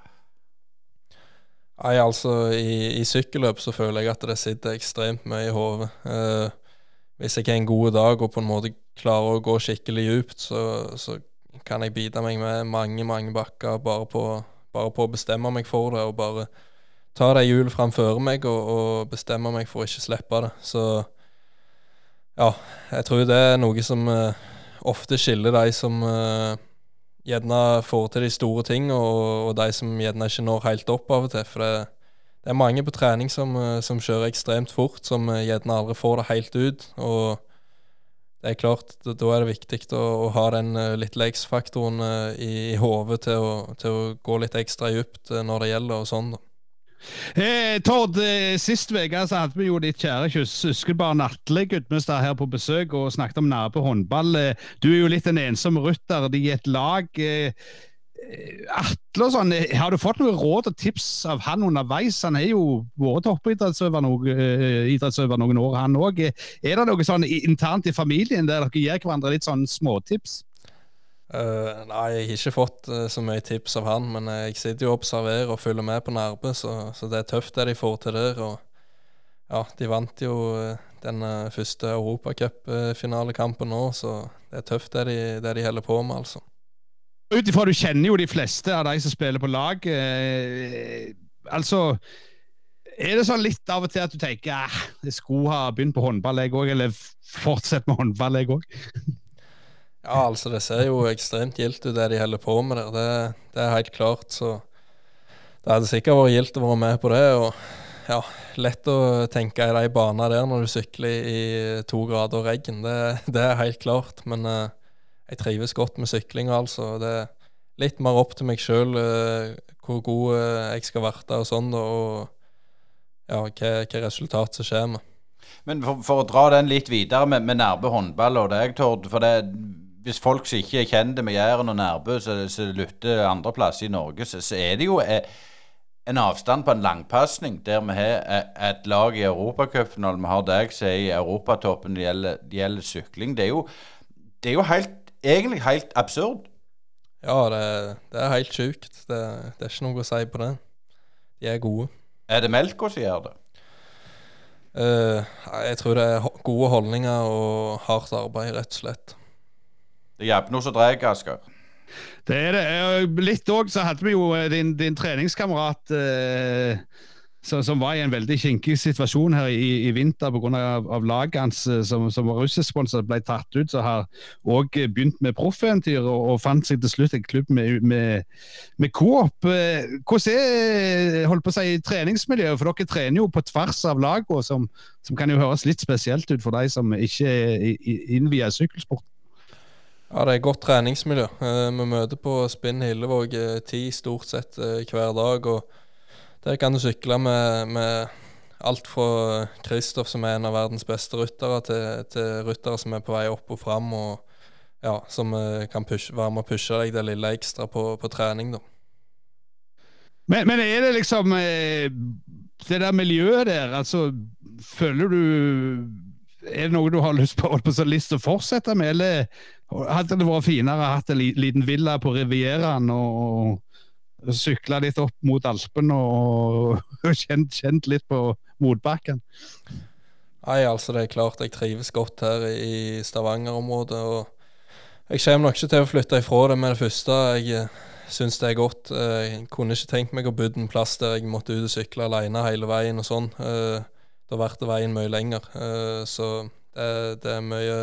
Nei, altså i, i sykkelløp så føler jeg at det sitter ekstremt mye i hodet. Eh, hvis jeg har en god dag og på en måte klarer å gå skikkelig djupt, så, så kan jeg bite meg med mange, mange bakker bare på, bare på å bestemme meg for det, og bare ta det hjulet framfor meg og, og, bestemme meg for å ikke slippe det. Så ja, jeg tror det er noe som uh, ofte skiller de som uh, gjerne får til de store ting, og, og, de som gjerne ikke når helt opp av og til. For det, det er mange på trening som, uh, som, kjører ekstremt fort, som gjerne aldri får det helt ut. Og det er klart, da, er det viktig å, å ha den litt X-faktoren i, i hodet til, til, å gå litt ekstra dypt når det gjelder, og sånn. da. Eh, Tord, eh, sist uke hadde vi jo ditt kjære søskenbarn Atle Gudmestad her på besøk og snakket om nærme håndball. Eh, du er jo litt en ensom rutter i et lag. Eh, eh, Atle og sånn, eh, Har du fått noe råd og tips av han underveis? Han er jo vært toppidrettsøver noen, noen år, han òg. Er det noe sånn internt i familien der dere gir hverandre litt sånn småtips? Uh, nei, jeg har ikke fått uh, så mye tips av han, men jeg sitter jo og observerer og følger med på Nærbø, så, så, det er tøft det de får til der. Og ja, de vant jo uh, den første europacupfinalekampen nå, så det er tøft det de, det de holder på med, altså. Ut ifra du kjenner jo de fleste av de som spiller på lag. altså er det sånn litt av og til at du tenker ah, jeg skulle ha begynt på håndball, jeg òg, eller fortsett med håndball, jeg òg? Ja, altså det ser jo ekstremt gildt ut det de holder på med der. Det, det, er helt klart. Så det hadde sikkert vært gildt å være med på det. Og ja, lett å tenke i de banene der når du sykler i to grader regn. Det, det er helt klart. Men uh, jeg trives godt med sykling, altså. Det er litt mer opp til meg sjøl uh, eh, hvor god uh, jeg skal verte og sånn, og ja, hva resultat som skjer med. Men for, for, å dra den litt videre med, med Nærbø håndball og deg, Tord. For det, hvis folk som ikke er kjente med Jæren og Nærbø, som lytter andreplass i Norge, så, så, er det jo eh, en avstand på en langpasning der vi har eh, et lag i Europacupfinalen. Vi har deg som er i europatoppen det gjelder, det gjelder sykling. Det er jo, det er jo helt, egentlig helt absurd. Ja, det, det er helt sjukt. Det, det, er ikke noe å si på det. De er gode. Er det melka som gjør det? Uh, jeg tror det er gode holdninger og hardt arbeid, rett og slett. Det hjelper noe som dreier, Asker. Det er det. Litt òg så hadde vi jo eh, din, din treningskamerat eh, som, var i en veldig kinkig situasjon her i, i vinter pga. Av, av laget hans eh, som, som var russisk ble tatt ut. Så har òg begynt med proffeventyr og, og, fant seg til slutt en klubb med, med, med Coop. Eh, hvordan er holdt på å si, treningsmiljøet? For dere trener jo på tvers av lagene, som, som kan jo høres litt spesielt ut for de som ikke er innvia sykkelsport. Ja, det er godt treningsmiljø. Eh, vi møter på Spinn Hillevåg eh, ti stort sett eh, hver dag. og Der kan du sykle med, med alt fra Kristoff, som er en av verdens beste ryttere, til, til ryttere som er på vei opp og fram, og ja, som kan pushe, være med å pushe deg det lille ekstra på, på trening. da. Men, men, er det liksom Det der miljøet der, altså Føler du Er det noe du har lyst på, på lyst til å fortsette med, eller hadde det vært finere å ha en liten villa på Rivieraen og, sykla litt opp mot Alpen og, og kjent, kjent, litt på motbakken? Nei, altså det er klart jeg trives godt her i Stavanger-området. og Jeg kommer nok ikke til å flytte ifra det med det første. Jeg eh, syns det er godt. Eh, jeg kunne ikke tenkt meg å bo en plass der jeg måtte ut og sykle alene hele veien og sånn. Eh, da blir veien mye lenger. Så det, det er mye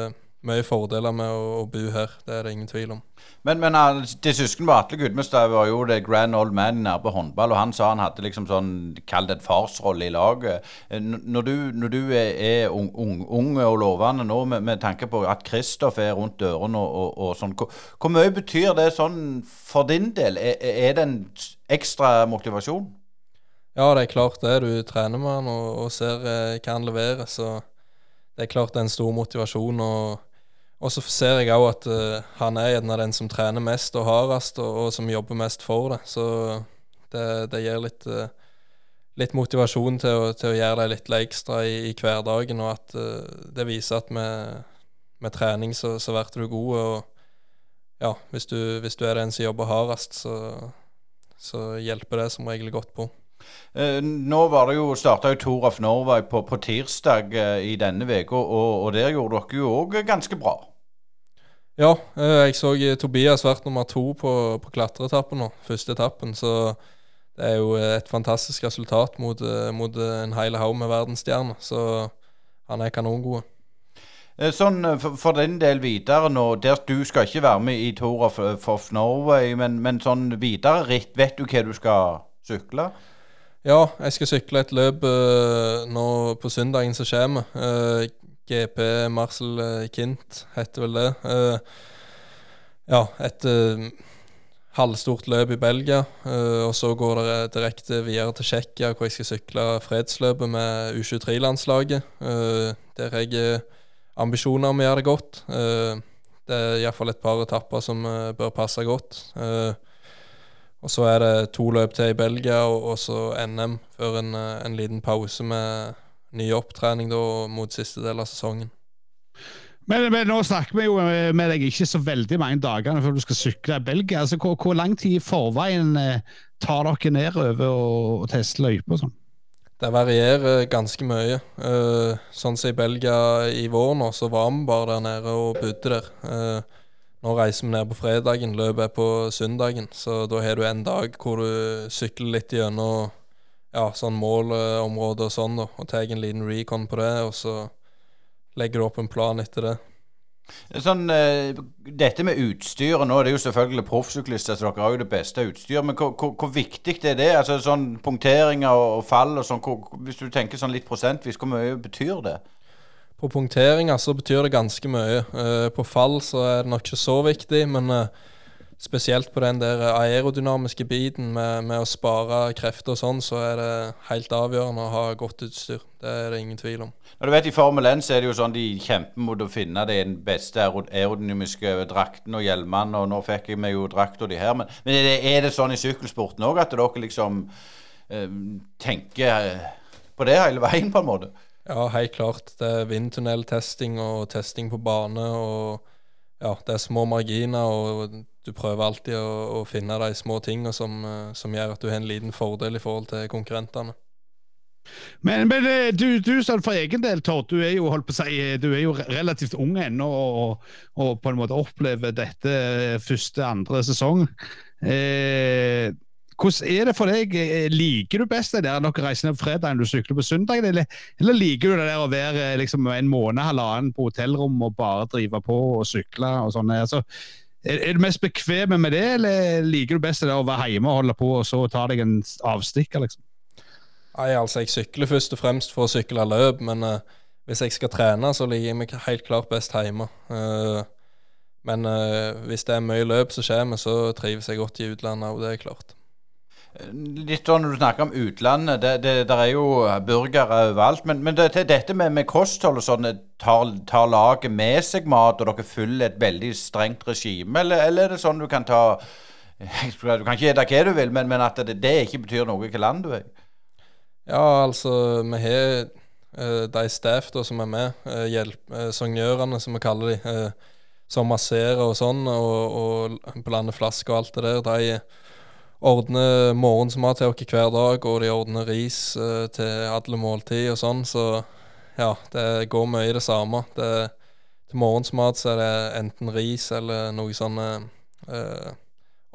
mye fordeler med å, å, bo her, det er det ingen tvil om. Men, men til søsken på Atle Gudmestad var jo det grand old man i på håndball, og han sa han hadde liksom sånn, kall det en farsrolle i laget. Eh, når du, når du er, ung, ung, og lovende nå, med, med tanke på at Kristoff er rundt dørene og, og, og, sånn, hvor, hvor, mye betyr det sånn for din del? Er, er det en ekstra motivasjon? Ja, det er klart det. Du trener med han og, og ser eh, hva han leverer, så det er klart det er en stor motivasjon. og og så ser jeg òg at uh, han er gjerne den som trener mest og hardest, og, og, som jobber mest for det. Så det, det gir litt, uh, litt motivasjon til å, til å, gjøre det litt ekstra i, i hverdagen, og at uh, det viser at med, med trening så, så blir du god. Og ja, hvis du, hvis du, er den som jobber hardest, så, så hjelper det som regel godt på. Eh, nå var det jo starta jo Tour of Norway på, på tirsdag eh, i denne uka, og, og, der gjorde dere jo òg ganske bra. Ja, eh, jeg så Tobias vært nummer to på, på klatreetappen nå, første etappen. Så det er jo et fantastisk resultat mot, mot en hel haug med verdensstjerner. Så han er kanongod. Sånn for, for din del videre nå, der du skal ikke være med i Tour of, of Norway, men, men sånn videre ritt, vet du hva du skal sykle? Ja, jeg skal sykle et løp uh, nå på søndagen som kommer. Uh, GP Marcel eh, Kint heter vel det. Uh, ja, et eh, halvstort løp i Belgia. eh, og så går det direkte videre til Tsjekkia, hvor jeg skal sykle fredsløpet med U23-landslaget. eh, der jeg har ambisjoner om å gjøre det godt. Eh, det er iallfall et par etapper som eh, bør passe godt. Eh, og så er det to løp til i Belgia, og, og så NM før en, eh, en liten pause med ny opptrening da, mot siste del av sesongen. Men, men nå snakker vi jo med deg ikke så veldig mange dagene før du skal sykle i Belgia. Altså, hvor, hvor lang tid i forveien eh, tar dere nedover og, og tester løyper og sånn? Det varierer ganske mye. Uh, sånn som i Belgia i vår nå, så var vi bare der nede og bodde der. Eh, nå reiser vi ned på fredagen, løpet er på søndagen, så da har du en dag hvor du sykler litt gjennom ja, sånn målområdet og sånn, da, og tar en liten recon på det, og så legger du opp en plan etter det. Sånn, eh, dette med utstyret nå, det er jo selvfølgelig proffsyklister, så dere har jo det beste utstyret. Men hvor, hvor, viktig er det? Altså sånn Punkteringer og fall og sånn. hvor- Hvis du tenker sånn litt prosentvis, hvor mye betyr det? På punkteringer så betyr det ganske mye. Eh, på fall så er det nok ikke så viktig, men eh, spesielt på den der aerodynamiske biten med, med å spare krefter og sånn, så er det helt avgjørende å ha godt utstyr. Det er det ingen tvil om. Når du vet I Formel 1 så er det jo sånn de kjemper mot å finne den beste aerodynamiske drakten og hjelmene, og nå fikk jeg meg jo drakta de her. Men, men er, det, er det sånn i sykkelsporten òg at dere liksom eh, tenker på det hele veien, på en måte? Ja, helt klart. Det er vindtunneltesting og testing på bane, og ja, det er små marginer, og du prøver alltid å, å finne de små tingene som, eh, som gjør at du har en liten fordel i forhold til konkurrentene. Men, men eh, du, du for egen del, Tord, du si, du er jo relativt ung ennå og, og på en måte opplever dette eh, første, andre sesong. Eh, hvordan er det for deg? Eh, Liker du best det der dere reiser ned på fredag enn du sykler på søndag? eller, eller liker du det der å være liksom, en måned, halvannen på hotellrom og bare drive på og sykle og sånn? Altså, er, er du mest bekvem med det, eller liker du best det der å være hjemme og holde på og så ta deg en avstikker, liksom? Nei, altså jeg sykler først og fremst for å sykle løp, men uh, hvis jeg skal trene, så ligger jeg meg helt klart best hjemme. Uh, men uh, hvis det er mye løp som kommer, så trives jeg godt i utlandet og det er klart. Litt sånn når du snakker om utlandet, det, det der er jo burgere overalt. Men, men det, det- dette med, med kosthold og sånn, tar, tar laget med seg mat, og dere følger et veldig strengt regime, eller, eller er det sånn du kan ta Du kan ikke spise hva du vil, men, men at det, det ikke betyr noe hvilket land du er i? Ja, altså, vi har eh, de staff da, som er med, uh, hjelp, uh, songjørene som vi kaller de, eh, som masserer og sånn, og, og blander flasker og alt det der. De ordner morgensmat til oss hver dag, og de ordner ris eh, til alle måltid og sånn, så ja, det går mye det samme. Det, til morgensmat så er det enten ris eller noe sånn eh,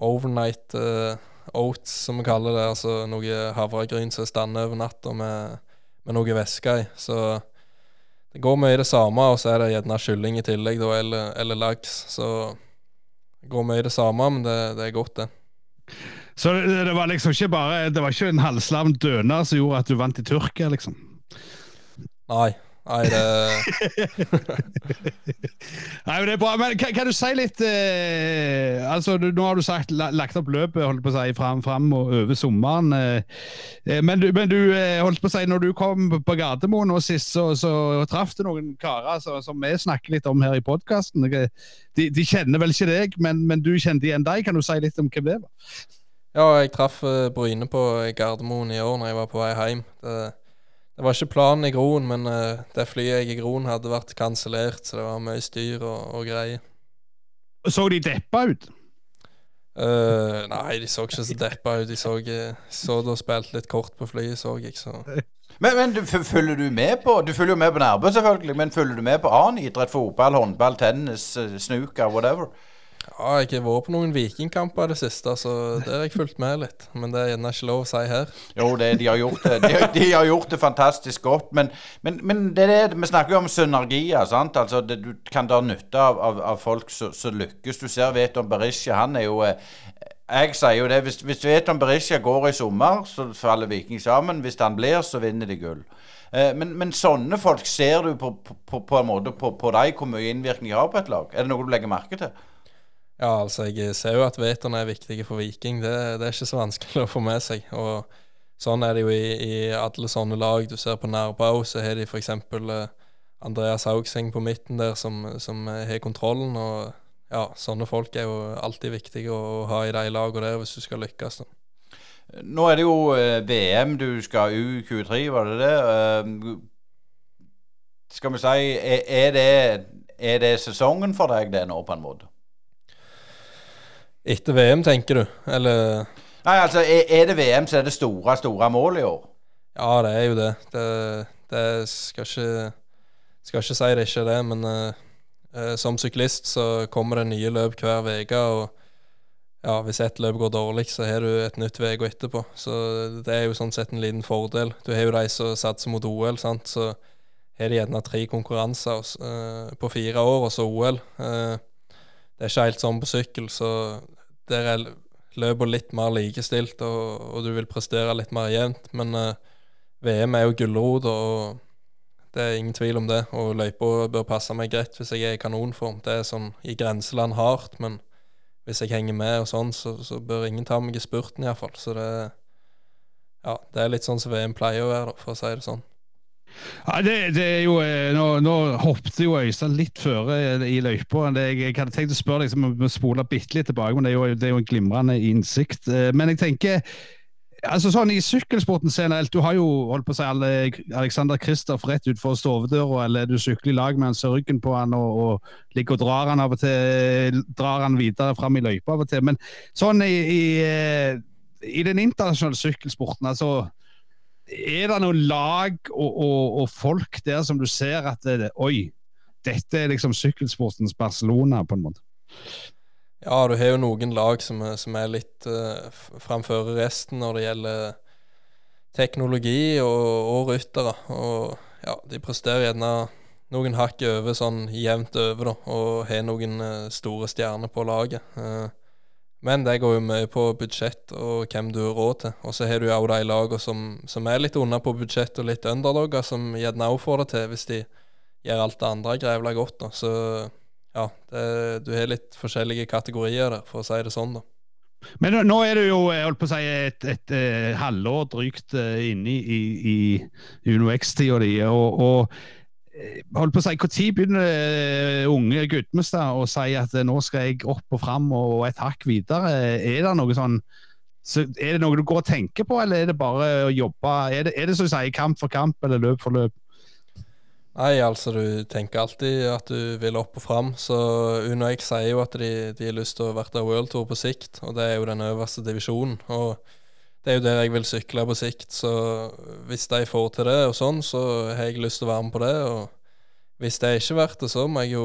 overnight eh, oats, som vi kaller det. Altså noe havregryn som stander over natta med, med noe væske i. Så det går mye det samme, og så er det gjerne kylling i tillegg, da, eller, eller laks. Så det går mye det samme, men det, det er godt, det. Så det, det var liksom ikke bare Det var ikke en halvslam døner som gjorde at du vant i Tyrkia, liksom? Nei. Nei, det Nei, men det er bra. Men kan, kan du si litt eh, altså du, Nå har du sagt la, lagt opp løpet holdt på å si, fram, fram og over sommeren. Eh, eh, men du, men du eh, holdt på å si, når du kom på Gardermoen nå sist, så, så traff du noen karer så, som vi snakker litt om her i podkasten. De, de kjenner vel ikke deg, men, men du kjente igjen deg. Kan du si litt om hvem det var? Ja, jeg traff eh, Bryne på Gardermoen i år når jeg var på vei hjem. Det, det var ikke planen i Groen, men eh, det flyet jeg i Groen hadde vært kansellert, så det var mye styr og, og greier. Så de deppa ut? Uh, nei, de så ikke så deppa ut. De så, så da spilte litt kort på flyet, så jeg. Så. Men, men du, følger du med på Du følger jo med på Nærbø, selvfølgelig, men følger du med på annen idrett? Fotball, håndball, tennis, snooker, whatever? Ja, jeg har vært på noen vikingkamper i det siste, så det har jeg fulgt med litt. Men det er gjerne ikke lov å si her. Jo, det, de, har gjort det. De, de har gjort det fantastisk godt. Men, men, men det det, vi snakker jo om synergier. sant? Altså, det, Du kan dra nytte av, av, av folk som lykkes. Du ser Veton Berisha, han er jo eh, Jeg sier jo det, hvis, hvis Veton Berisha går i sommer, så faller Viking sammen. Hvis han blir, så vinner de gull. Eh, men, men, sånne folk ser du på, på, på en måte på, på deg hvor mye innvirkning de har på et lag? Er det noe du legger merke til? Ja, altså jeg ser jo at veterne er viktige for Viking. Det, det, er ikke så vanskelig å få med seg. Og sånn er det jo i, i alle sånne lag. Du ser på Nærbau, så har de f.eks. Eh, Andreas Haugseng på midten der som, som har kontrollen. Og ja, sånne folk er jo alltid viktige å ha i de lagene der hvis du skal lykkes. da. Nå er det jo eh, VM du skal U23, var det det? Uh, skal vi si er, det, er det sesongen for deg det nå, på en måte? Etter VM, tenker du? Eller Nei, altså, er, det VM, så er det store, store mål i år? Ja, det er jo det. Det, det skal ikke Skal ikke si det ikke er det, men uh, som syklist så kommer det nye løp hver uke. Og ja, hvis ett løp går dårlig, så har du et nytt uke etterpå. Så det er jo sånn sett en liten fordel. Du har jo de som satser mot OL, sant. Så har de gjerne tre konkurranser uh, på fire år, og så OL. Uh, det er ikke helt sånn på sykkel, så der er løpene litt mer likestilt, og, og, du vil prestere litt mer jevnt. Men uh, VM er jo gulrot, og det er ingen tvil om det. Og løypa bør passe meg greit hvis jeg er i kanonform. Det er sånn i grenseland hardt, men hvis jeg henger med og sånn, så, så bør ingen ta meg i spurten iallfall. Så det, ja, det er litt sånn som VM pleier å være, for å si det sånn. Ja, det, det, er jo, eh, Nå, nå hoppet jo Øystein litt føre i løypa. Jeg, jeg, hadde tenkt å spørre deg, liksom, vi spoler bitte litt tilbake, men det er, jo, det er jo en glimrende innsikt. Eh, men jeg tenker altså sånn I sykkelsporten generelt, du har jo holdt på å si alle, Alexander Kristoff rett utenfor stovedøra, eller du sykler i lag med han, ser ryggen på han og, og, ligger og drar han av og til, drar han videre fram i løypa av og til. Men sånn i, i, eh, i den internasjonale sykkelsporten, altså er det noen lag og, og, og, folk der som du ser at det, Oi, dette er liksom sykkelsportens Barcelona, på en måte? Ja, du har jo noen lag som, som er litt uh, framfor resten når det gjelder teknologi og, og ryttere. Og ja, de presterer gjerne noen hakk over sånn jevnt over, da, og har noen uh, store stjerner på laget. Uh, men det går jo mye på budsjett og hvem du har råd til. Og så har du jo de lagene som, som, er litt unna på budsjett og litt underdogger, som gjerne òg får det til hvis de gjør alt det andre grevla godt. Da. Så ja, det, du har litt forskjellige kategorier der, for å si det sånn, da. Men nå er du jo holdt på å si, et, et, et eh, halvår drygt uh, inne i, i, i Uno X-tida di. og, og Eh, holdt på å si, Når begynner eh, unge Gudmestad å si at eh, nå skal jeg opp og fram og et hakk videre? Er det noe sånn så Er det noe du går og tenker på, eller er det bare å jobbe? Er det, er det som du sier, kamp for kamp eller løp for løp? Nei, altså du tenker alltid at du vil opp og fram. Så X sier jo at de, de har lyst til å være World Tour på sikt, og det er jo den øverste divisjonen. og det er jo der jeg vil sykle på sikt. Så hvis de får til det og sånn, så har jeg lyst til å være med på det. Og hvis det ikke blir det, så må jeg jo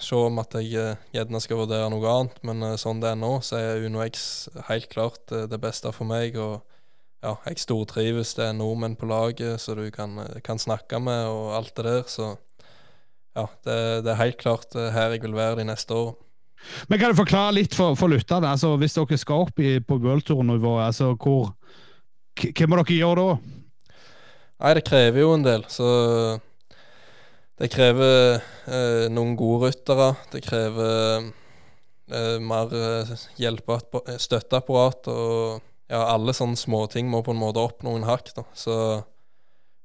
se om at jeg eh, gjerne skal vurdere noe annet. Men uh, sånn det er nå, så er Uno X helt klart uh, det beste for meg. Og ja, jeg stortrives. Det er nordmenn på laget så du kan, kan, snakke med og alt det der. Så ja, det, det er helt klart her jeg vil være de neste årene. Men Kan du forklare litt for, for lytterne? Altså, hvis dere skal opp i, på worldtour-nivå, altså, hva må dere gjøre da? Nei, Det krever jo en del. Så det krever eh, noen gode ryttere. Det krever eh, mer eh, hjelpe, støtteapparat. Og ja, alle sånne småting må på en måte opp noen hakk. da. Så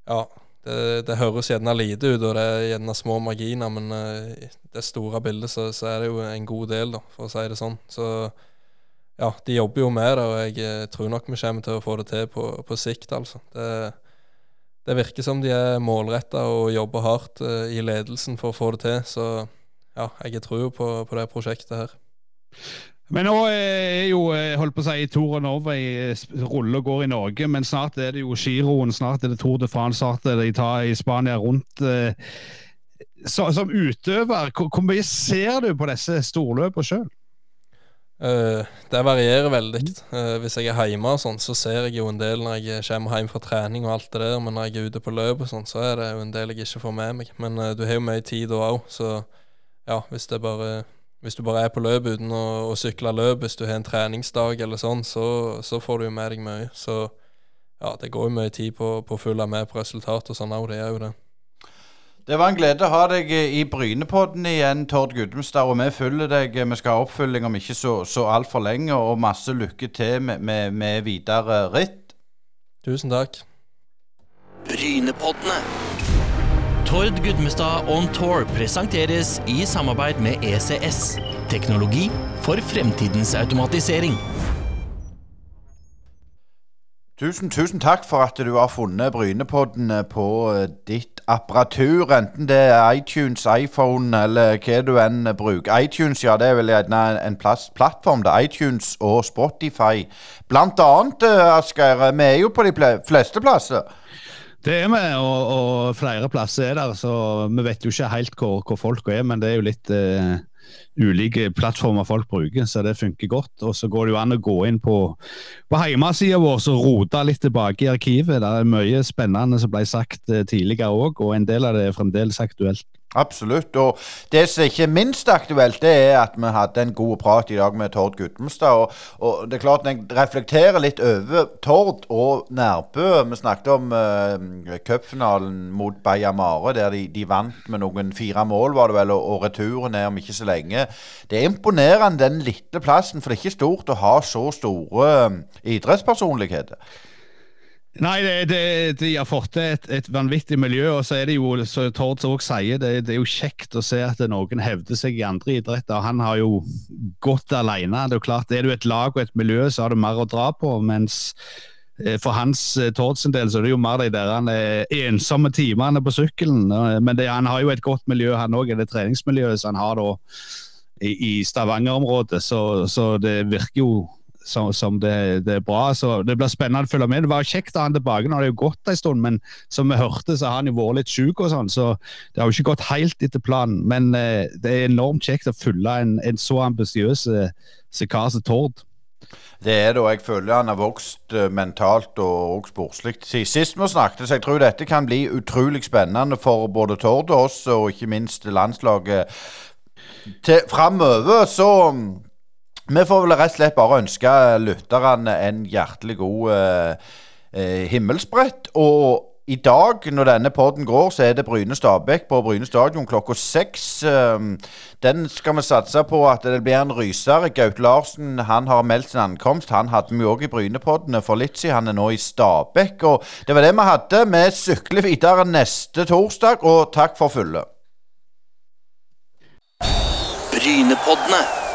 ja, det, høres gjerne lite ut, og det er gjerne små marginer, men i det store bildet så, så, er det jo en god del, da, for å si det sånn. Så ja, de jobber jo med det, og jeg uh, tror nok vi kommer til å få det til på, på sikt, altså. Det, det, virker som de er målretta og jobber hardt uh, i ledelsen for å få det til, så ja, jeg tror jo på, på det prosjektet her. Men nå er jo eh, holdt på å si, Tour over i rulle og går i Norge, men snart er det jo giroen, snart er det Tour de France, snart er det i Spania rundt. Eh, så, som utøver, hvor, mye ser du på disse storløpene sjøl? Uh, det varierer veldig. Uh, hvis jeg er hjemme, og sånn, så ser jeg jo en del når jeg kommer hjem fra trening og alt det der. Men når jeg er ute på løp, og sånn, så er det jo en del jeg ikke får med meg. Men uh, du har jo mye tid da òg, så ja, hvis, det bare, hvis du bare er på løp uten å, å sykle løp, hvis du har en treningsdag eller sånn, så, så får du jo med deg mye. Så ja, det går jo mye tid på, på å følge med på resultat og sånn òg, det er jo det. Det var en glede å ha deg i Brynepodden igjen, Tord Gudmestad. Og vi følger deg. Vi skal ha oppfølging om ikke så, så altfor lenge. Og masse lykke til med, med, med videre ritt. Tusen takk. Brynepoddene. Tord Gudmestad on tour presenteres i samarbeid med ECS. Teknologi for fremtidens automatisering. Tusen, tusen takk for at du har funnet Brynepodden på eh, ditt apparatur. Enten det er iTunes, iPhone eller hva du enn bruker. iTunes ja, det er vel gjerne en plass, plattform. det er iTunes og Spotify. Blant annet, eh, Asgeir, vi er jo på de fleste plasser. Det er vi, og, og, flere plasser er der. Så vi vet jo ikke helt hvor, hvor folk er, men det er jo litt eh, ulike plattformer folk bruker, så det funker godt. Og så går det jo an å gå inn på, på hjemmesida vår og rote litt tilbake i arkivet. Det er mye spennende som ble sagt eh, tidligere òg, og en del av det er fremdeles aktuelt. Absolutt. Og det som ikke er minst aktuelt, det er at vi hadde en god prat i dag med Tord Gudmestad. Og, og, det er klart jeg reflekterer litt over Tord og Nærbø. Vi snakket om uh, cupfinalen mot Bayamare, der de, de, vant med noen fire mål, var det vel, og, og returen er om ikke så lenge. Det er imponerende, den lille plassen, for det er ikke stort å ha så store uh, idrettspersonligheter. Nei, det, det, de har fått til et, et, vanvittig miljø. Og så er det jo, som Tord òg sier, det, det, er jo kjekt å se at noen hevder seg i andre idretter. Han har jo gått alene. Det er jo klart, er du et lag og et miljø, så har du mer å dra på. Mens eh, for hans eh, Tord sin del så er det jo mer de der han er ensomme timene på sykkelen. Men det, han har jo et godt miljø, han òg. Det treningsmiljøet som han har da i, i Stavanger-området. Så, så det virker jo som, som det, det, er bra. så Det blir spennende å følge med. Det var kjekt å ha han tilbake. Nå har det jo gått en stund, men som vi hørte, så har han jo vært litt syk, og sånn, så det har jo ikke gått helt etter planen. Men eh, det er enormt kjekt å følge en, en så ambisiøs eh, Tord. Det er det, og jeg føler han har vokst uh, mentalt og, og sportslig. Sist vi snakket, så jeg tror dette kan bli utrolig spennende for både Tord og oss, og ikke minst landslaget. Framover så vi får vel rett og slett bare ønske lytterne en hjertelig god eh, eh, himmelsbrett. Og i dag, når denne poden går, så er det Bryne Stabæk på Bryne stadion klokka seks. Eh, den skal vi satse på at det blir en ryser. Gaute Larsen han har meldt sin ankomst. Han hadde vi òg i Brynepoddene for litt siden. Han er nå i Stabæk. Og det var det vi hadde. Vi sykler videre neste torsdag, og takk for følget. Brynepoddene.